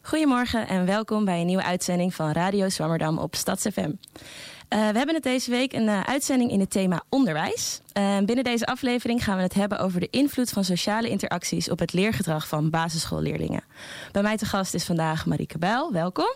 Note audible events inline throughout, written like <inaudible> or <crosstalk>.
Goedemorgen en welkom bij een nieuwe uitzending van Radio Swammerdam op StadsFM. Uh, we hebben het deze week een uh, uitzending in het thema onderwijs. Uh, binnen deze aflevering gaan we het hebben over de invloed van sociale interacties op het leergedrag van basisschoolleerlingen. Bij mij te gast is vandaag Marieke Bijl. Welkom.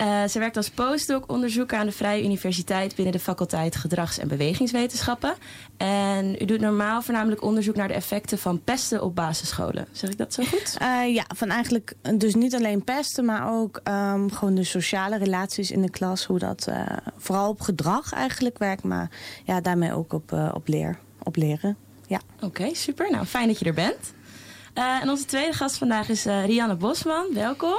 Uh, ze werkt als postdoc-onderzoeker aan de Vrije Universiteit binnen de faculteit Gedrags- en Bewegingswetenschappen. En u doet normaal voornamelijk onderzoek naar de effecten van pesten op basisscholen. Zeg ik dat zo goed? Uh, ja, van eigenlijk dus niet alleen pesten, maar ook um, gewoon de sociale relaties in de klas. Hoe dat uh, vooral op gedrag eigenlijk werkt, maar ja, daarmee ook op, op, leer, op leren. Ja. Oké, okay, super. Nou, fijn dat je er bent. Uh, en onze tweede gast vandaag is uh, Rianne Bosman. Welkom.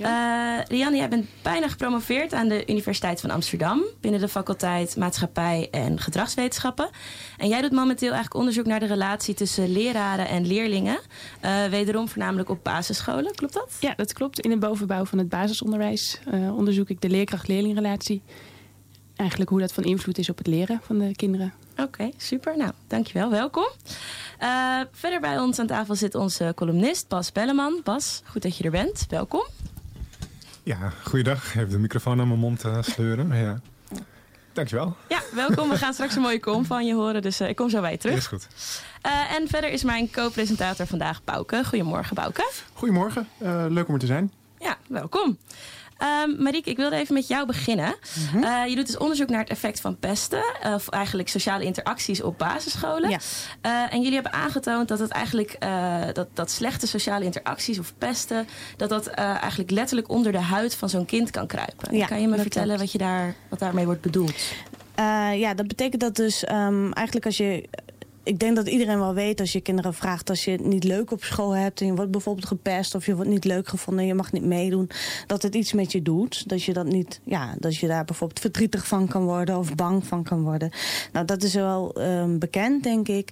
Uh, Rianne, jij bent bijna gepromoveerd aan de Universiteit van Amsterdam binnen de faculteit Maatschappij en Gedragswetenschappen. En jij doet momenteel eigenlijk onderzoek naar de relatie tussen leraren en leerlingen. wederom voornamelijk op basisscholen, klopt dat? Ja, dat klopt. In de bovenbouw van het basisonderwijs onderzoek ik de leerkracht-leerlingrelatie. Eigenlijk hoe dat van invloed is op het leren van de kinderen. Oké, okay, super. Nou, dankjewel. Welkom. Uh, verder bij ons aan tafel zit onze columnist Bas Belleman. Bas, goed dat je er bent. Welkom. Ja, goeiedag. Even de microfoon aan mijn mond uh, sleuren. Ja. Dankjewel. Ja, welkom. We gaan straks een mooie kom van je horen, dus uh, ik kom zo bij je terug. Is goed. Uh, en verder is mijn co-presentator vandaag Bouke. Goedemorgen, Bouke. Goedemorgen. leuk om er te zijn. Ja, welkom. Um, Marieke, ik wilde even met jou beginnen. Mm -hmm. uh, je doet dus onderzoek naar het effect van pesten, of eigenlijk sociale interacties op basisscholen. Ja. Uh, en jullie hebben aangetoond dat het eigenlijk uh, dat, dat slechte sociale interacties of pesten, dat dat eigenlijk letterlijk onder de huid van zo'n kind kan kruipen. Ja, kan je me vertellen klopt. wat, je daar, wat daarmee wordt bedoeld? ja, dat betekent dat dus um, eigenlijk als je ik denk dat iedereen wel weet als je kinderen vraagt... als je het niet leuk op school hebt en je wordt bijvoorbeeld gepest... of je wordt niet leuk gevonden en je mag niet meedoen... dat het iets met je doet. Dat je, dat niet, ja, dat je daar bijvoorbeeld verdrietig van kan worden of bang van kan worden. Nou, dat is wel um, bekend, denk ik.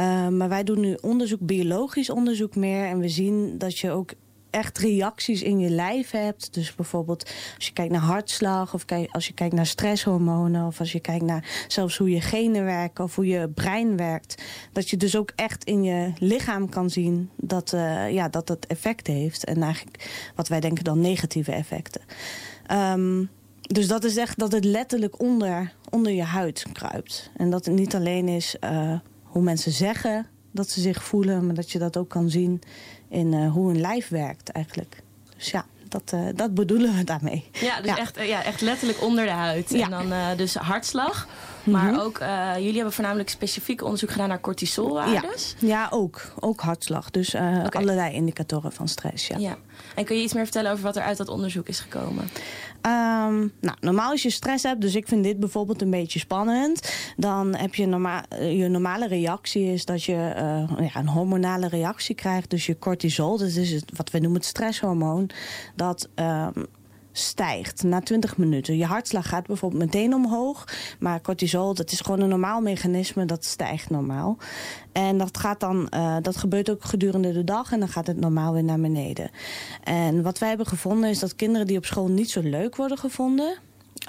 Uh, maar wij doen nu onderzoek, biologisch onderzoek meer... en we zien dat je ook echt reacties in je lijf hebt. Dus bijvoorbeeld als je kijkt naar hartslag... of als je kijkt naar stresshormonen... of als je kijkt naar zelfs hoe je genen werken... of hoe je brein werkt... dat je dus ook echt in je lichaam kan zien... dat uh, ja, dat, dat effect heeft. En eigenlijk wat wij denken dan negatieve effecten. Um, dus dat is echt dat het letterlijk onder, onder je huid kruipt. En dat het niet alleen is uh, hoe mensen zeggen dat ze zich voelen... maar dat je dat ook kan zien in uh, hoe een lijf werkt eigenlijk. Dus ja, dat, uh, dat bedoelen we daarmee. Ja, dus ja. Echt, ja, echt letterlijk onder de huid. Ja. En dan uh, dus hartslag. Maar mm -hmm. ook, jullie hebben voornamelijk specifiek onderzoek gedaan naar cortisolwaardes. Ja, ja ook. Ook hartslag. Dus okay. allerlei indicatoren van stress. Ja. ja. En kun je iets meer vertellen over wat er uit dat onderzoek is gekomen? Um, nou, normaal als je stress hebt, dus ik vind dit bijvoorbeeld een beetje spannend. Dan heb je norma je normale reactie is dat je uh, ja, een hormonale reactie krijgt. Dus je cortisol, dat is wat we noemen het stresshormoon. Dat um, stijgt na 20 minuten. Je hartslag gaat bijvoorbeeld meteen omhoog. Maar cortisol, dat is gewoon een normaal mechanisme. Dat stijgt normaal. En dat, gaat dan, uh, dat gebeurt ook gedurende de dag. En dan gaat het normaal weer naar beneden. En wat wij hebben gevonden is dat kinderen die op school niet zo leuk worden gevonden...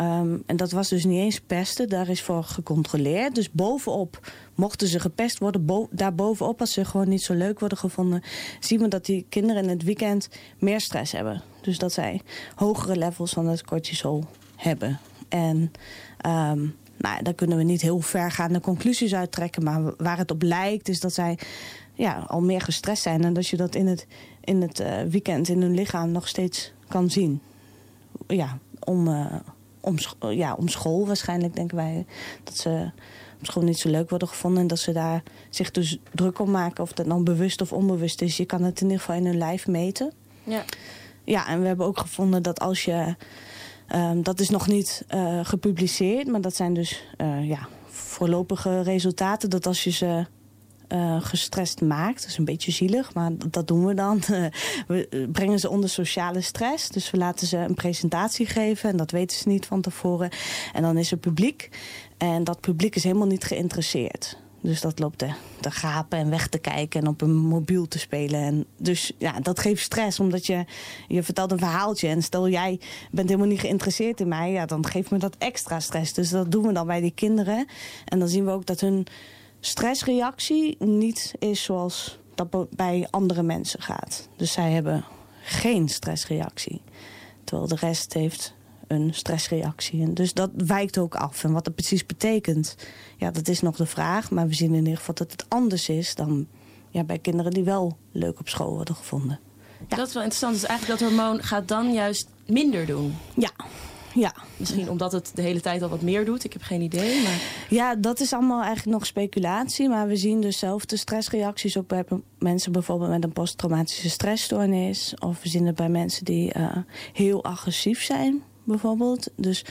Um, en dat was dus niet eens pesten, daar is voor gecontroleerd. Dus bovenop mochten ze gepest worden. Bo daarbovenop, als ze gewoon niet zo leuk worden gevonden... zien we dat die kinderen in het weekend meer stress hebben. Dus dat zij hogere levels van het cortisol hebben. En um, nou, daar kunnen we niet heel vergaande conclusies uit trekken. Maar waar het op lijkt is dat zij ja, al meer gestrest zijn. En dat je dat in het, in het uh, weekend in hun lichaam nog steeds kan zien. Ja, om... Uh, om, ja, om school waarschijnlijk, denken wij. Dat ze op school niet zo leuk worden gevonden. En dat ze daar zich dus druk om maken. Of dat dan bewust of onbewust is. Je kan het in ieder geval in hun lijf meten. Ja. Ja, en we hebben ook gevonden dat als je... Um, dat is nog niet uh, gepubliceerd. Maar dat zijn dus uh, ja, voorlopige resultaten. Dat als je ze uh, gestrest maakt. Dat is een beetje zielig, maar dat doen we dan. <laughs> we brengen ze onder sociale stress. Dus we laten ze een presentatie geven. En dat weten ze niet van tevoren. En dan is er publiek. En dat publiek is helemaal niet geïnteresseerd. Dus dat loopt te, te gapen en weg te kijken en op een mobiel te spelen. En dus ja, dat geeft stress, omdat je, je vertelt een verhaaltje. En stel jij bent helemaal niet geïnteresseerd in mij, ja, dan geeft me dat extra stress. Dus dat doen we dan bij die kinderen. En dan zien we ook dat hun stressreactie niet is zoals dat bij andere mensen gaat. Dus zij hebben geen stressreactie. Terwijl de rest heeft een stressreactie. En dus dat wijkt ook af. En wat dat precies betekent, ja, dat is nog de vraag. Maar we zien in ieder geval dat het anders is dan ja, bij kinderen die wel leuk op school worden gevonden. Ja. Dat is wel interessant. Dus eigenlijk dat hormoon gaat dan juist minder doen. Ja, ja. Misschien omdat het de hele tijd al wat meer doet. Ik heb geen idee. Maar... Ja, dat is allemaal eigenlijk nog speculatie. Maar we zien dus zelf de stressreacties ook bij mensen bijvoorbeeld met een posttraumatische stressstoornis. Of we zien het bij mensen die uh, heel agressief zijn, bijvoorbeeld. Dus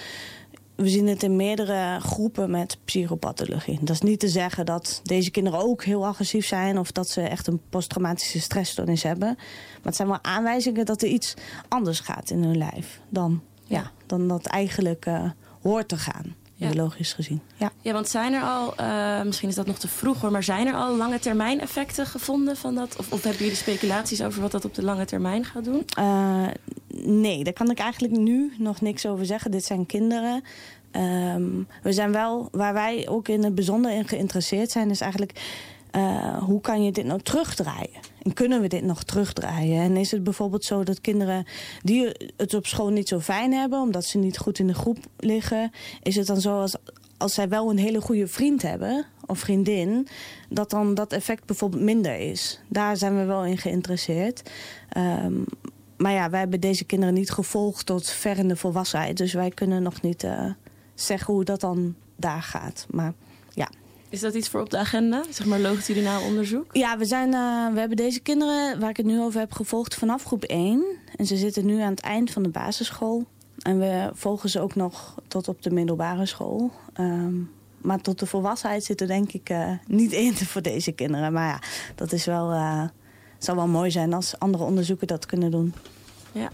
we zien het in meerdere groepen met psychopathologie. Dat is niet te zeggen dat deze kinderen ook heel agressief zijn... of dat ze echt een posttraumatische stressstoornis hebben. Maar het zijn wel aanwijzingen dat er iets anders gaat in hun lijf... dan ja, dan dat eigenlijk uh, hoort te gaan. Biologisch gezien. Ja. ja, want zijn er al, uh, misschien is dat nog te vroeg hoor, maar zijn er al lange termijn effecten gevonden van dat? Of, of hebben jullie speculaties over wat dat op de lange termijn gaat doen? Uh, nee, daar kan ik eigenlijk nu nog niks over zeggen. Dit zijn kinderen. Um, we zijn wel, waar wij ook in het bijzonder in geïnteresseerd zijn, is eigenlijk uh, hoe kan je dit nou terugdraaien? En kunnen we dit nog terugdraaien? En is het bijvoorbeeld zo dat kinderen die het op school niet zo fijn hebben... omdat ze niet goed in de groep liggen... is het dan zo als, als zij wel een hele goede vriend hebben of vriendin... dat dan dat effect bijvoorbeeld minder is. Daar zijn we wel in geïnteresseerd. Um, maar ja, wij hebben deze kinderen niet gevolgd tot ver in de volwassenheid. Dus wij kunnen nog niet uh, zeggen hoe dat dan daar gaat. Maar ja... Is dat iets voor op de agenda? Zeg maar longitudinaal onderzoek? Ja, we, zijn, uh, we hebben deze kinderen, waar ik het nu over heb, gevolgd vanaf groep 1. En ze zitten nu aan het eind van de basisschool. En we volgen ze ook nog tot op de middelbare school. Um, maar tot de volwassenheid zit er denk ik uh, niet in <laughs> voor deze kinderen. Maar ja, dat is wel, uh, zou wel mooi zijn als andere onderzoeken dat kunnen doen. Ja.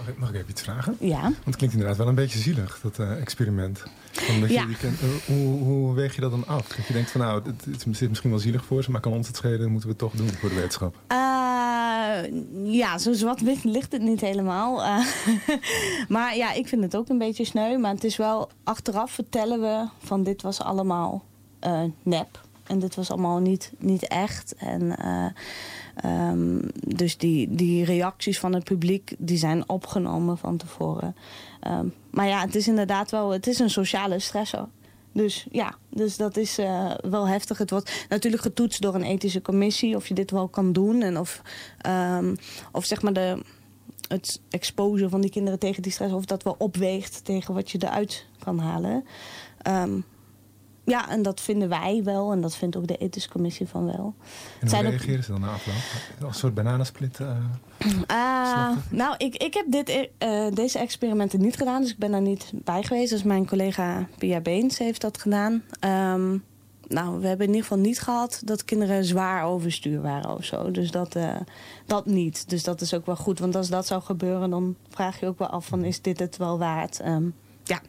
Mag ik, mag ik even iets vragen? Ja. Want het klinkt inderdaad wel een beetje zielig, dat uh, experiment. Omdat Ja. je, je kent, uh, hoe, hoe weeg je dat dan af? Dat je denkt van nou, het, het zit misschien wel zielig voor ze, maar kan ons het schelen, moeten we het toch doen voor de wetenschap. Uh, ja, zo zwart ligt het niet helemaal. <laughs> Maar ja, ik vind het ook een beetje sneu. Maar het is wel, achteraf vertellen we van dit was allemaal nep. En dit was allemaal niet, niet echt. En um, dus die, die reacties van het publiek, die zijn opgenomen van tevoren. Um, maar ja, het is inderdaad wel, het is een sociale stressor. Dus ja, dus dat is uh, wel heftig. Het wordt natuurlijk getoetst door een ethische commissie of je dit wel kan doen. En of, um, of zeg maar de, het exposen van die kinderen tegen die stress, of dat wel opweegt tegen wat je eruit kan halen. Ja, en dat vinden wij wel. En dat vindt ook de ethische commissie van wel. En hoe reageren ze dan na afloop? Een soort bananensplit? Uh, uh, nou, ik, ik heb dit, uh, deze experimenten niet gedaan. Dus ik ben daar niet bij geweest. Dus mijn collega Pia Beens heeft dat gedaan. Um, nou, we hebben in ieder geval niet gehad dat kinderen zwaar overstuur waren of zo. Dus dat, uh, dat niet. Dus dat is ook wel goed. Want als dat zou gebeuren, dan vraag je ook wel af van... is dit het wel waard? Um, ja.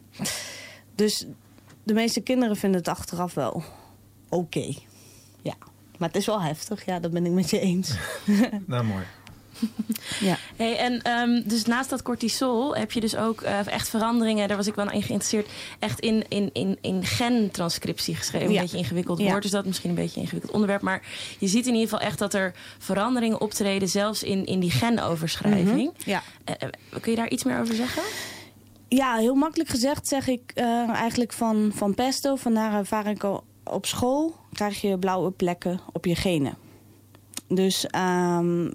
Dus de meeste kinderen vinden het achteraf wel oké. Okay. Ja, maar het is wel heftig. Ja, dat ben ik met je eens. <laughs> nou, mooi. <laughs> ja. Hey, en um, dus naast dat cortisol heb je dus ook uh, echt veranderingen. Daar was ik wel in geïnteresseerd. Echt in, in, in, in gentranscriptie geschreven. Ja. Een beetje ingewikkeld woord. Dus dat is misschien een beetje een ingewikkeld onderwerp. Maar je ziet in ieder geval echt dat er veranderingen optreden. Zelfs in, in die genoverschrijving. Mm -hmm. Ja. Uh, kun je daar iets meer over zeggen? Ja, heel makkelijk gezegd zeg ik uh, eigenlijk van, van pesto, van naar ervaring op school, krijg je blauwe plekken op je genen. Dus um,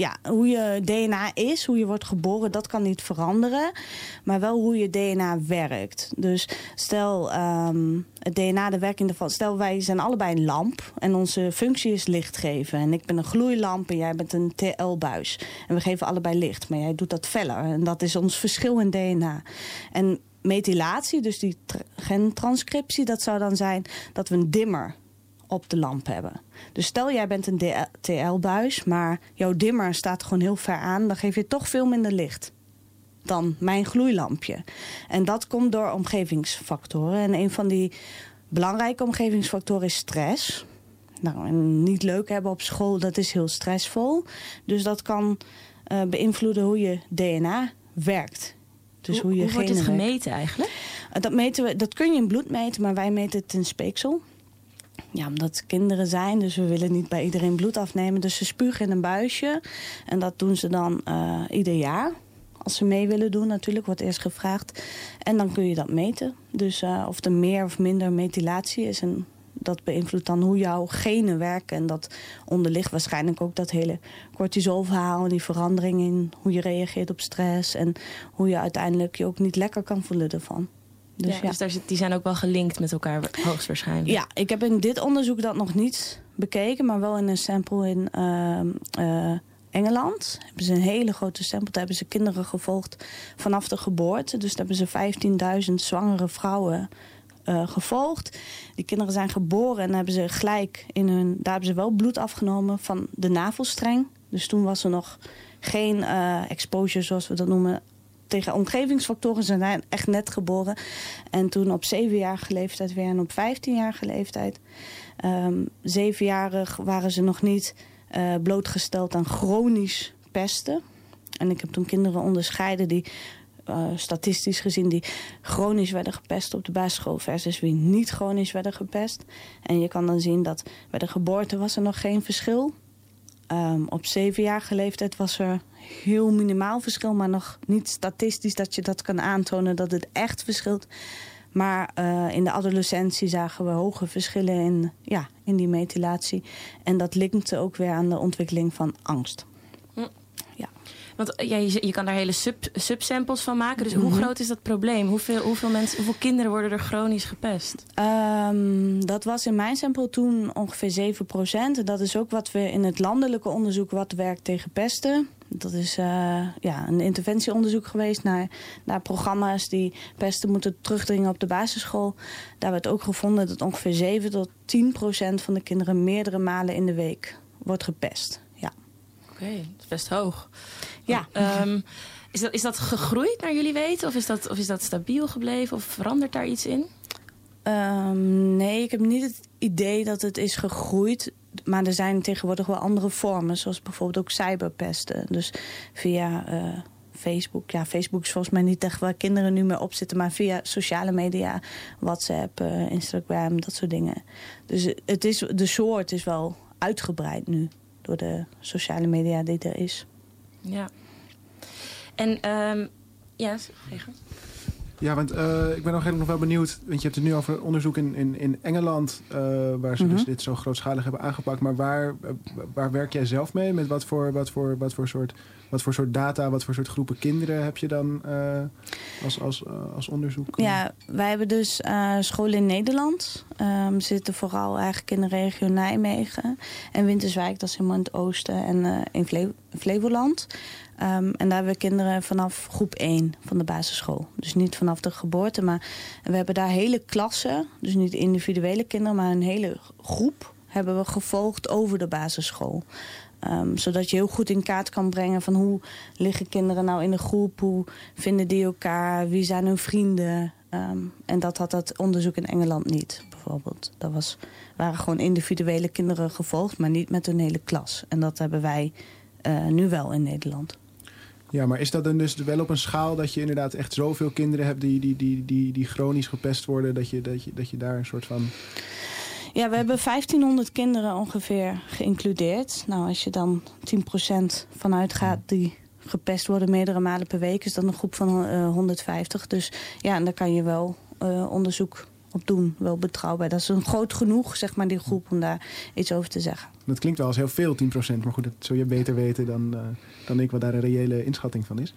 ja, hoe je DNA is, hoe je wordt geboren, dat kan niet veranderen. Maar wel hoe je DNA werkt. Dus stel, um, het DNA, de werking ervan. Stel, wij zijn allebei een lamp en onze functie is licht geven. En ik ben een gloeilamp en jij bent een TL-buis. En we geven allebei licht, maar jij doet dat feller. En dat is ons verschil in DNA. En methylatie, dus die gentranscriptie, dat zou dan zijn dat we een dimmer op de lamp hebben. Dus stel jij bent een TL-buis, maar jouw dimmer staat gewoon heel ver aan... dan geef je toch veel minder licht dan mijn gloeilampje. En dat komt door omgevingsfactoren. En een van die belangrijke omgevingsfactoren is stress. Nou, en niet leuk hebben op school, dat is heel stressvol. Dus dat kan uh, beïnvloeden hoe je DNA werkt. Dus hoe, hoe, je hoe wordt het gemeten eigenlijk? Dat, meten we, dat kun je in bloed meten, maar wij meten het in speeksel. Ja, omdat het kinderen zijn, dus we willen niet bij iedereen bloed afnemen. Dus ze spugen in een buisje. En dat doen ze dan uh, ieder jaar. Als ze mee willen doen, natuurlijk, wordt eerst gevraagd. En dan kun je dat meten. Dus uh, of er meer of minder methylatie is. En dat beïnvloedt dan hoe jouw genen werken. En dat onderligt waarschijnlijk ook dat hele cortisolverhaal... en die verandering in hoe je reageert op stress... en hoe je uiteindelijk je ook niet lekker kan voelen ervan. Dus, ja, ja. dus daar zit, die zijn ook wel gelinkt met elkaar, hoogstwaarschijnlijk. Ja, ik heb in dit onderzoek dat nog niet bekeken... maar wel in een sample in uh, uh, Engeland. Hebben ze een hele grote sample. Daar hebben ze kinderen gevolgd vanaf de geboorte. Dus daar hebben ze 15.000 zwangere vrouwen uh, gevolgd. Die kinderen zijn geboren en hebben ze gelijk in hun... Daar hebben ze wel bloed afgenomen van de navelstreng. Dus toen was er nog geen uh, exposure, zoals we dat noemen... tegen omgevingsfactoren. Ze zijn echt net geboren. En toen op zevenjarige leeftijd weer en op 15-jarige leeftijd. Um, zevenjarig waren ze nog niet uh, blootgesteld aan chronisch pesten. En ik heb toen kinderen onderscheiden die uh, statistisch gezien die chronisch werden gepest op de basisschool versus wie niet chronisch werden gepest. En je kan dan zien dat bij de geboorte was er nog geen verschil. Um, op zevenjarige leeftijd was er heel minimaal verschil, maar nog niet statistisch dat je dat kan aantonen dat het echt verschilt. Maar uh, in de adolescentie zagen we hoge verschillen in, ja, in die methylatie. En dat linkte ook weer aan de ontwikkeling van angst. Want ja, je, je kan daar hele sub, subsamples van maken. Dus mm -hmm. hoe groot is dat probleem? Hoeveel, hoeveel, mensen, hoeveel kinderen worden er chronisch gepest? Um, dat was in mijn sample toen ongeveer 7 procent. Dat is ook wat we in het landelijke onderzoek wat werkt tegen pesten. Dat is uh, ja, een interventieonderzoek geweest naar, naar programma's die pesten moeten terugdringen op de basisschool. Daar werd ook gevonden dat ongeveer 7 tot 10 procent van de kinderen meerdere malen in de week wordt gepest. Ja. Oké, okay, dat is best hoog. Ja. Um, is, dat, is dat gegroeid naar jullie weten? Of is dat, of is dat stabiel gebleven? Of verandert daar iets in? Um, nee, ik heb niet het idee dat het is gegroeid. Maar er zijn tegenwoordig wel andere vormen. Zoals bijvoorbeeld ook cyberpesten. Dus via uh, Facebook. Ja, Facebook is volgens mij niet echt waar kinderen nu mee op zitten. Maar via sociale media. WhatsApp, uh, Instagram, dat soort dingen. Dus het is, de soort is wel uitgebreid nu. Door de sociale media die er is. Ja. En um, ja, zeggen. Ja, want uh, ik ben nog, nog wel benieuwd. Want je hebt het nu over onderzoek in, in, in Engeland. Uh, waar ze mm -hmm. dus dit zo grootschalig hebben aangepakt. Maar waar, uh, waar werk jij zelf mee? Met wat voor, wat, voor, wat, voor soort, wat voor soort data, wat voor soort groepen kinderen heb je dan als, als, als onderzoek? Ja, wij hebben dus scholen in Nederland. Um, zitten vooral eigenlijk in de regio Nijmegen. En Winterswijk, dat is helemaal in het oosten. En in Fle Flevoland. Um, en daar hebben we kinderen vanaf groep 1 van de basisschool. Dus niet vanaf de geboorte, maar we hebben daar hele klassen. Dus niet individuele kinderen, maar een hele groep hebben we gevolgd over de basisschool. Um, zodat je heel goed in kaart kan brengen van hoe liggen kinderen nou in de groep, hoe vinden die elkaar, wie zijn hun vrienden. Um, en dat had dat onderzoek in Engeland niet, bijvoorbeeld. Dat was, waren gewoon individuele kinderen gevolgd, maar niet met een hele klas. En dat hebben wij uh, nu wel in Nederland. Ja, maar is dat dan dus wel op een schaal dat je inderdaad echt zoveel kinderen hebt die, die, die, die, die chronisch gepest worden, dat je, dat, je, dat je daar een soort van. Ja, we hebben 1500 kinderen ongeveer geïncludeerd. Nou, als je dan 10% vanuit gaat die gepest worden meerdere malen per week, is dat een groep van uh, 150. Dus ja, en daar kan je wel uh, onderzoek op doen. Wel betrouwbaar. Dat is een groot genoeg, zeg maar, die groep, om daar iets over te zeggen. Dat klinkt wel als heel veel, 10%. Maar goed, dat zul je beter weten dan, uh, dan ik wat daar een reële inschatting van is.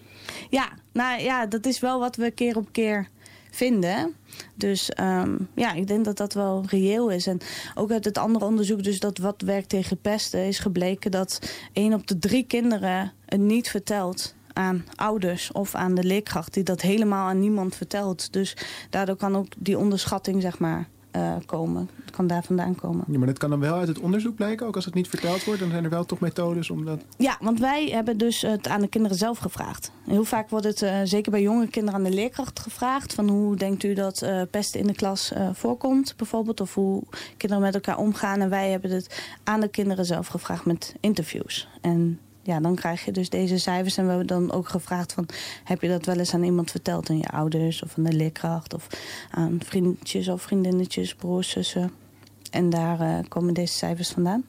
Ja, nou ja, dat is wel wat we keer op keer vinden. Dus um, ja, ik denk dat dat wel reëel is. En ook uit het andere onderzoek, dus dat wat werkt tegen pesten, is gebleken dat één op de drie kinderen het niet vertelt aan ouders of aan de leerkracht die dat helemaal aan niemand vertelt. Dus daardoor kan ook die onderschatting zeg maar uh, komen. Het kan daar vandaan komen. Ja, maar dat kan dan wel uit het onderzoek blijken, ook als het niet verteld wordt. Dan zijn er wel toch methodes om dat... Ja, want wij hebben dus het aan de kinderen zelf gevraagd. Heel vaak wordt het, uh, zeker bij jonge kinderen, aan de leerkracht gevraagd. Van hoe denkt u dat uh, pesten in de klas voorkomt, bijvoorbeeld. Of hoe kinderen met elkaar omgaan. En wij hebben het aan de kinderen zelf gevraagd met interviews. En ja, dan krijg je dus deze cijfers. En we hebben dan ook gevraagd van... heb je dat wel eens aan iemand verteld? Aan je ouders of aan de leerkracht? Of aan vriendjes of vriendinnetjes, broers, zussen? en daar eh, komen deze cijfers vandaan.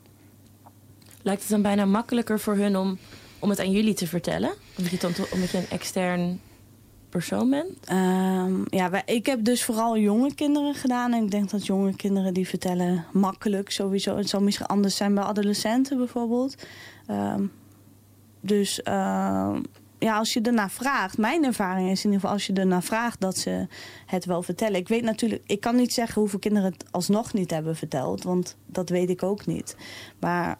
Lijkt het dan bijna makkelijker voor hun om, om het aan jullie te vertellen? Omdat je, dan, omdat je een extern persoon bent? Ehm, ja, wij, ik heb dus vooral jonge kinderen gedaan. En ik denk dat jonge kinderen die vertellen makkelijk sowieso. Het zal misschien anders zijn bij adolescenten bijvoorbeeld. Ehm, dus ehm, ja, als je ernaar vraagt, mijn ervaring is in ieder geval als je ernaar vraagt dat ze het wel vertellen. Ik weet natuurlijk, ik kan niet zeggen hoeveel kinderen het alsnog niet hebben verteld, want dat weet ik ook niet. Maar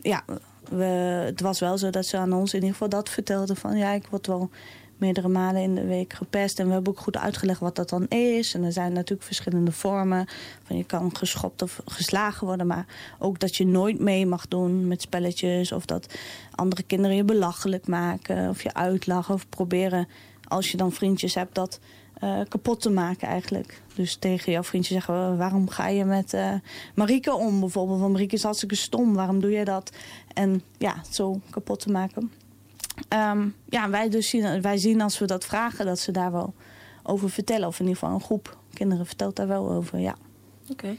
ja, we, het was wel zo dat ze aan ons in ieder geval dat vertelden van ja, ik word wel meerdere malen in de week gepest. En we hebben ook goed uitgelegd wat dat dan is. En er zijn natuurlijk verschillende vormen. Van je kan geschopt of geslagen worden. Maar ook dat je nooit mee mag doen met spelletjes. Of dat andere kinderen je belachelijk maken. Of je uitlachen of proberen, als je dan vriendjes hebt, dat uh, kapot te maken eigenlijk. Dus tegen jouw vriendje zeggen, waarom ga je met uh, Marieke om bijvoorbeeld? Want Marieke is hartstikke stom, waarom doe je dat? En ja, zo kapot te maken. Um, ja, wij, dus zien, wij zien als we dat vragen dat ze daar wel over vertellen. Of in ieder geval een groep kinderen vertelt daar wel over, ja. Oké.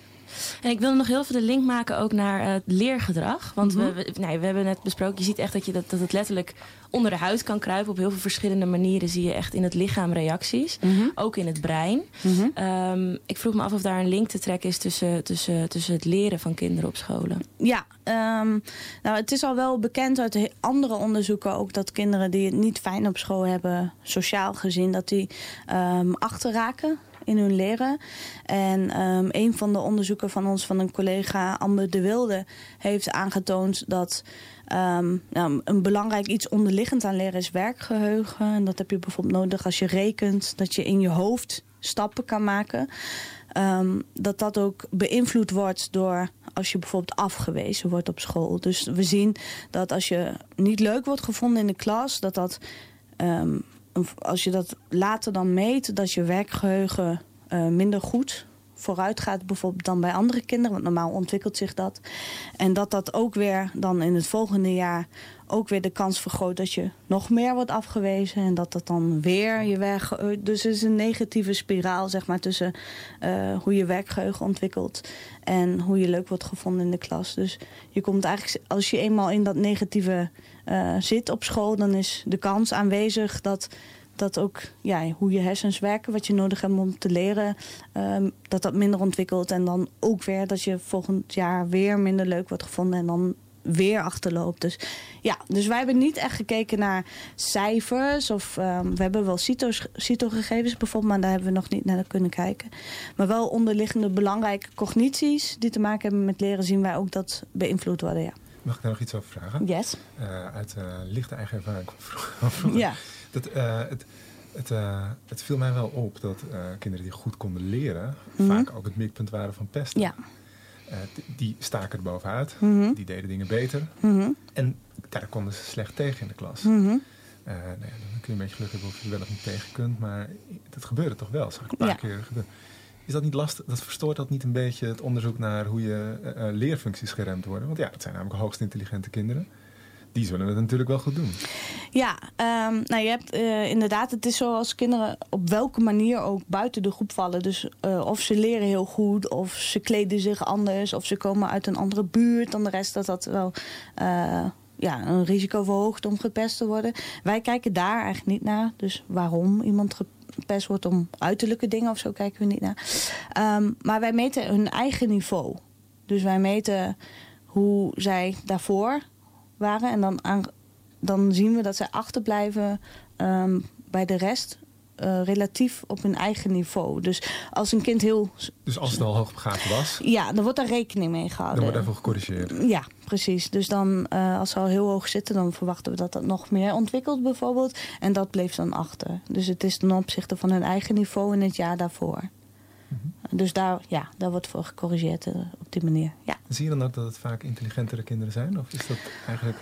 En ik wil nog heel veel de link maken ook naar uh, het leergedrag. Want we, mhm. we, nee, we hebben net besproken, je ziet echt dat, je dat, dat het letterlijk onder de huid kan kruipen. Op heel veel verschillende manieren zie je echt in het lichaam reacties. Mhm. Ook in het brein. Mhm. Ehm, ik vroeg me af of daar een link te trekken is tussen, tussen, tussen het leren van kinderen op scholen. Ja, um, nou, het is al wel bekend uit andere onderzoeken ook dat kinderen die het niet fijn op school hebben, sociaal gezien, dat die um, achterraken in hun leren. En um, een van de onderzoeken van ons, van een collega Amber de Wilde, heeft aangetoond dat um, nou, een belangrijk iets onderliggend aan leren is werkgeheugen. En dat heb je bijvoorbeeld nodig als je rekent, dat je in je hoofd stappen kan maken. Um, dat dat ook beïnvloed wordt door als je bijvoorbeeld afgewezen wordt op school. Dus we zien dat als je niet leuk wordt gevonden in de klas, dat dat als je dat later dan meet, dat je werkgeheugen uh, minder goed vooruit gaat bijvoorbeeld dan bij andere kinderen. Want normaal ontwikkelt zich dat. En dat dat ook weer dan in het volgende jaar ook weer de kans vergroot dat je nog meer wordt afgewezen. En dat dat dan weer je weg. Dus het is een negatieve spiraal, zeg maar, tussen uh, hoe je werkgeheugen ontwikkelt en hoe je leuk wordt gevonden in de klas. Dus je komt eigenlijk, als je eenmaal in dat negatieve uh, zit op school, dan is de kans aanwezig dat dat ook ja, hoe je hersens werken, wat je nodig hebt om te leren, um, dat dat minder ontwikkelt. En dan ook weer dat je volgend jaar weer minder leuk wordt gevonden en dan weer achterloopt. Dus ja, dus wij hebben niet echt gekeken naar cijfers. Of um, we hebben wel CITO-gegevens bijvoorbeeld, maar daar hebben we nog niet naar kunnen kijken. Maar wel onderliggende belangrijke cognities die te maken hebben met leren, zien wij ook dat beïnvloed worden. Ja. Mag ik daar nog iets over vragen? Yes. Uh, uit uh, lichte eigen ervaring vroeger. Ja. Dat, uh, het, het, uh, het, viel mij wel op dat uh, kinderen die goed konden leren... Mm -hmm. vaak ook het mikpunt waren van pesten. Ja. die staken er bovenuit. Mm -hmm. Die deden dingen beter. Mm -hmm. En daar konden ze slecht tegen in de klas. Mhm. nou ja, dan kun je een beetje geluk hebben of je wel of niet tegen kunt. Maar dat gebeurde toch wel. zag ik een paar ja. keer gebeuren. Is dat niet lastig? Dat verstoort dat niet een beetje het onderzoek naar hoe je leerfuncties geremd worden? Want ja, dat zijn namelijk hoogst intelligente kinderen die zullen het natuurlijk wel goed doen. Ja, um, nou je hebt uh, inderdaad, het is zoals kinderen op welke manier ook buiten de groep vallen. Dus uh, of ze leren heel goed, of ze kleden zich anders, of ze komen uit een andere buurt dan de rest, dat dat wel uh, ja, een risico verhoogt om gepest te worden. Wij kijken daar eigenlijk niet naar. Dus waarom iemand gepest wordt om uiterlijke dingen of zo kijken we niet naar. Um, maar wij meten hun eigen niveau. Dus wij meten hoe zij daarvoor waren. En dan, aan, dan zien we dat zij achterblijven um, bij de rest. Uh, relatief op hun eigen niveau. Dus als een kind heel... Dus als het al hoogbegaafd was? Ja, dan wordt daar rekening mee gehouden. Dan wordt daarvoor gecorrigeerd? Ja, precies. Dus dan, uh, als ze al heel hoog zitten... dan verwachten we dat dat nog meer ontwikkelt bijvoorbeeld. En dat bleef dan achter. Dus het is ten opzichte van hun eigen niveau in het jaar daarvoor. Dus daar, ja, daar wordt voor gecorrigeerd uh, op die manier. Ja. Zie je dan ook dat het vaak intelligentere kinderen zijn? Of is dat eigenlijk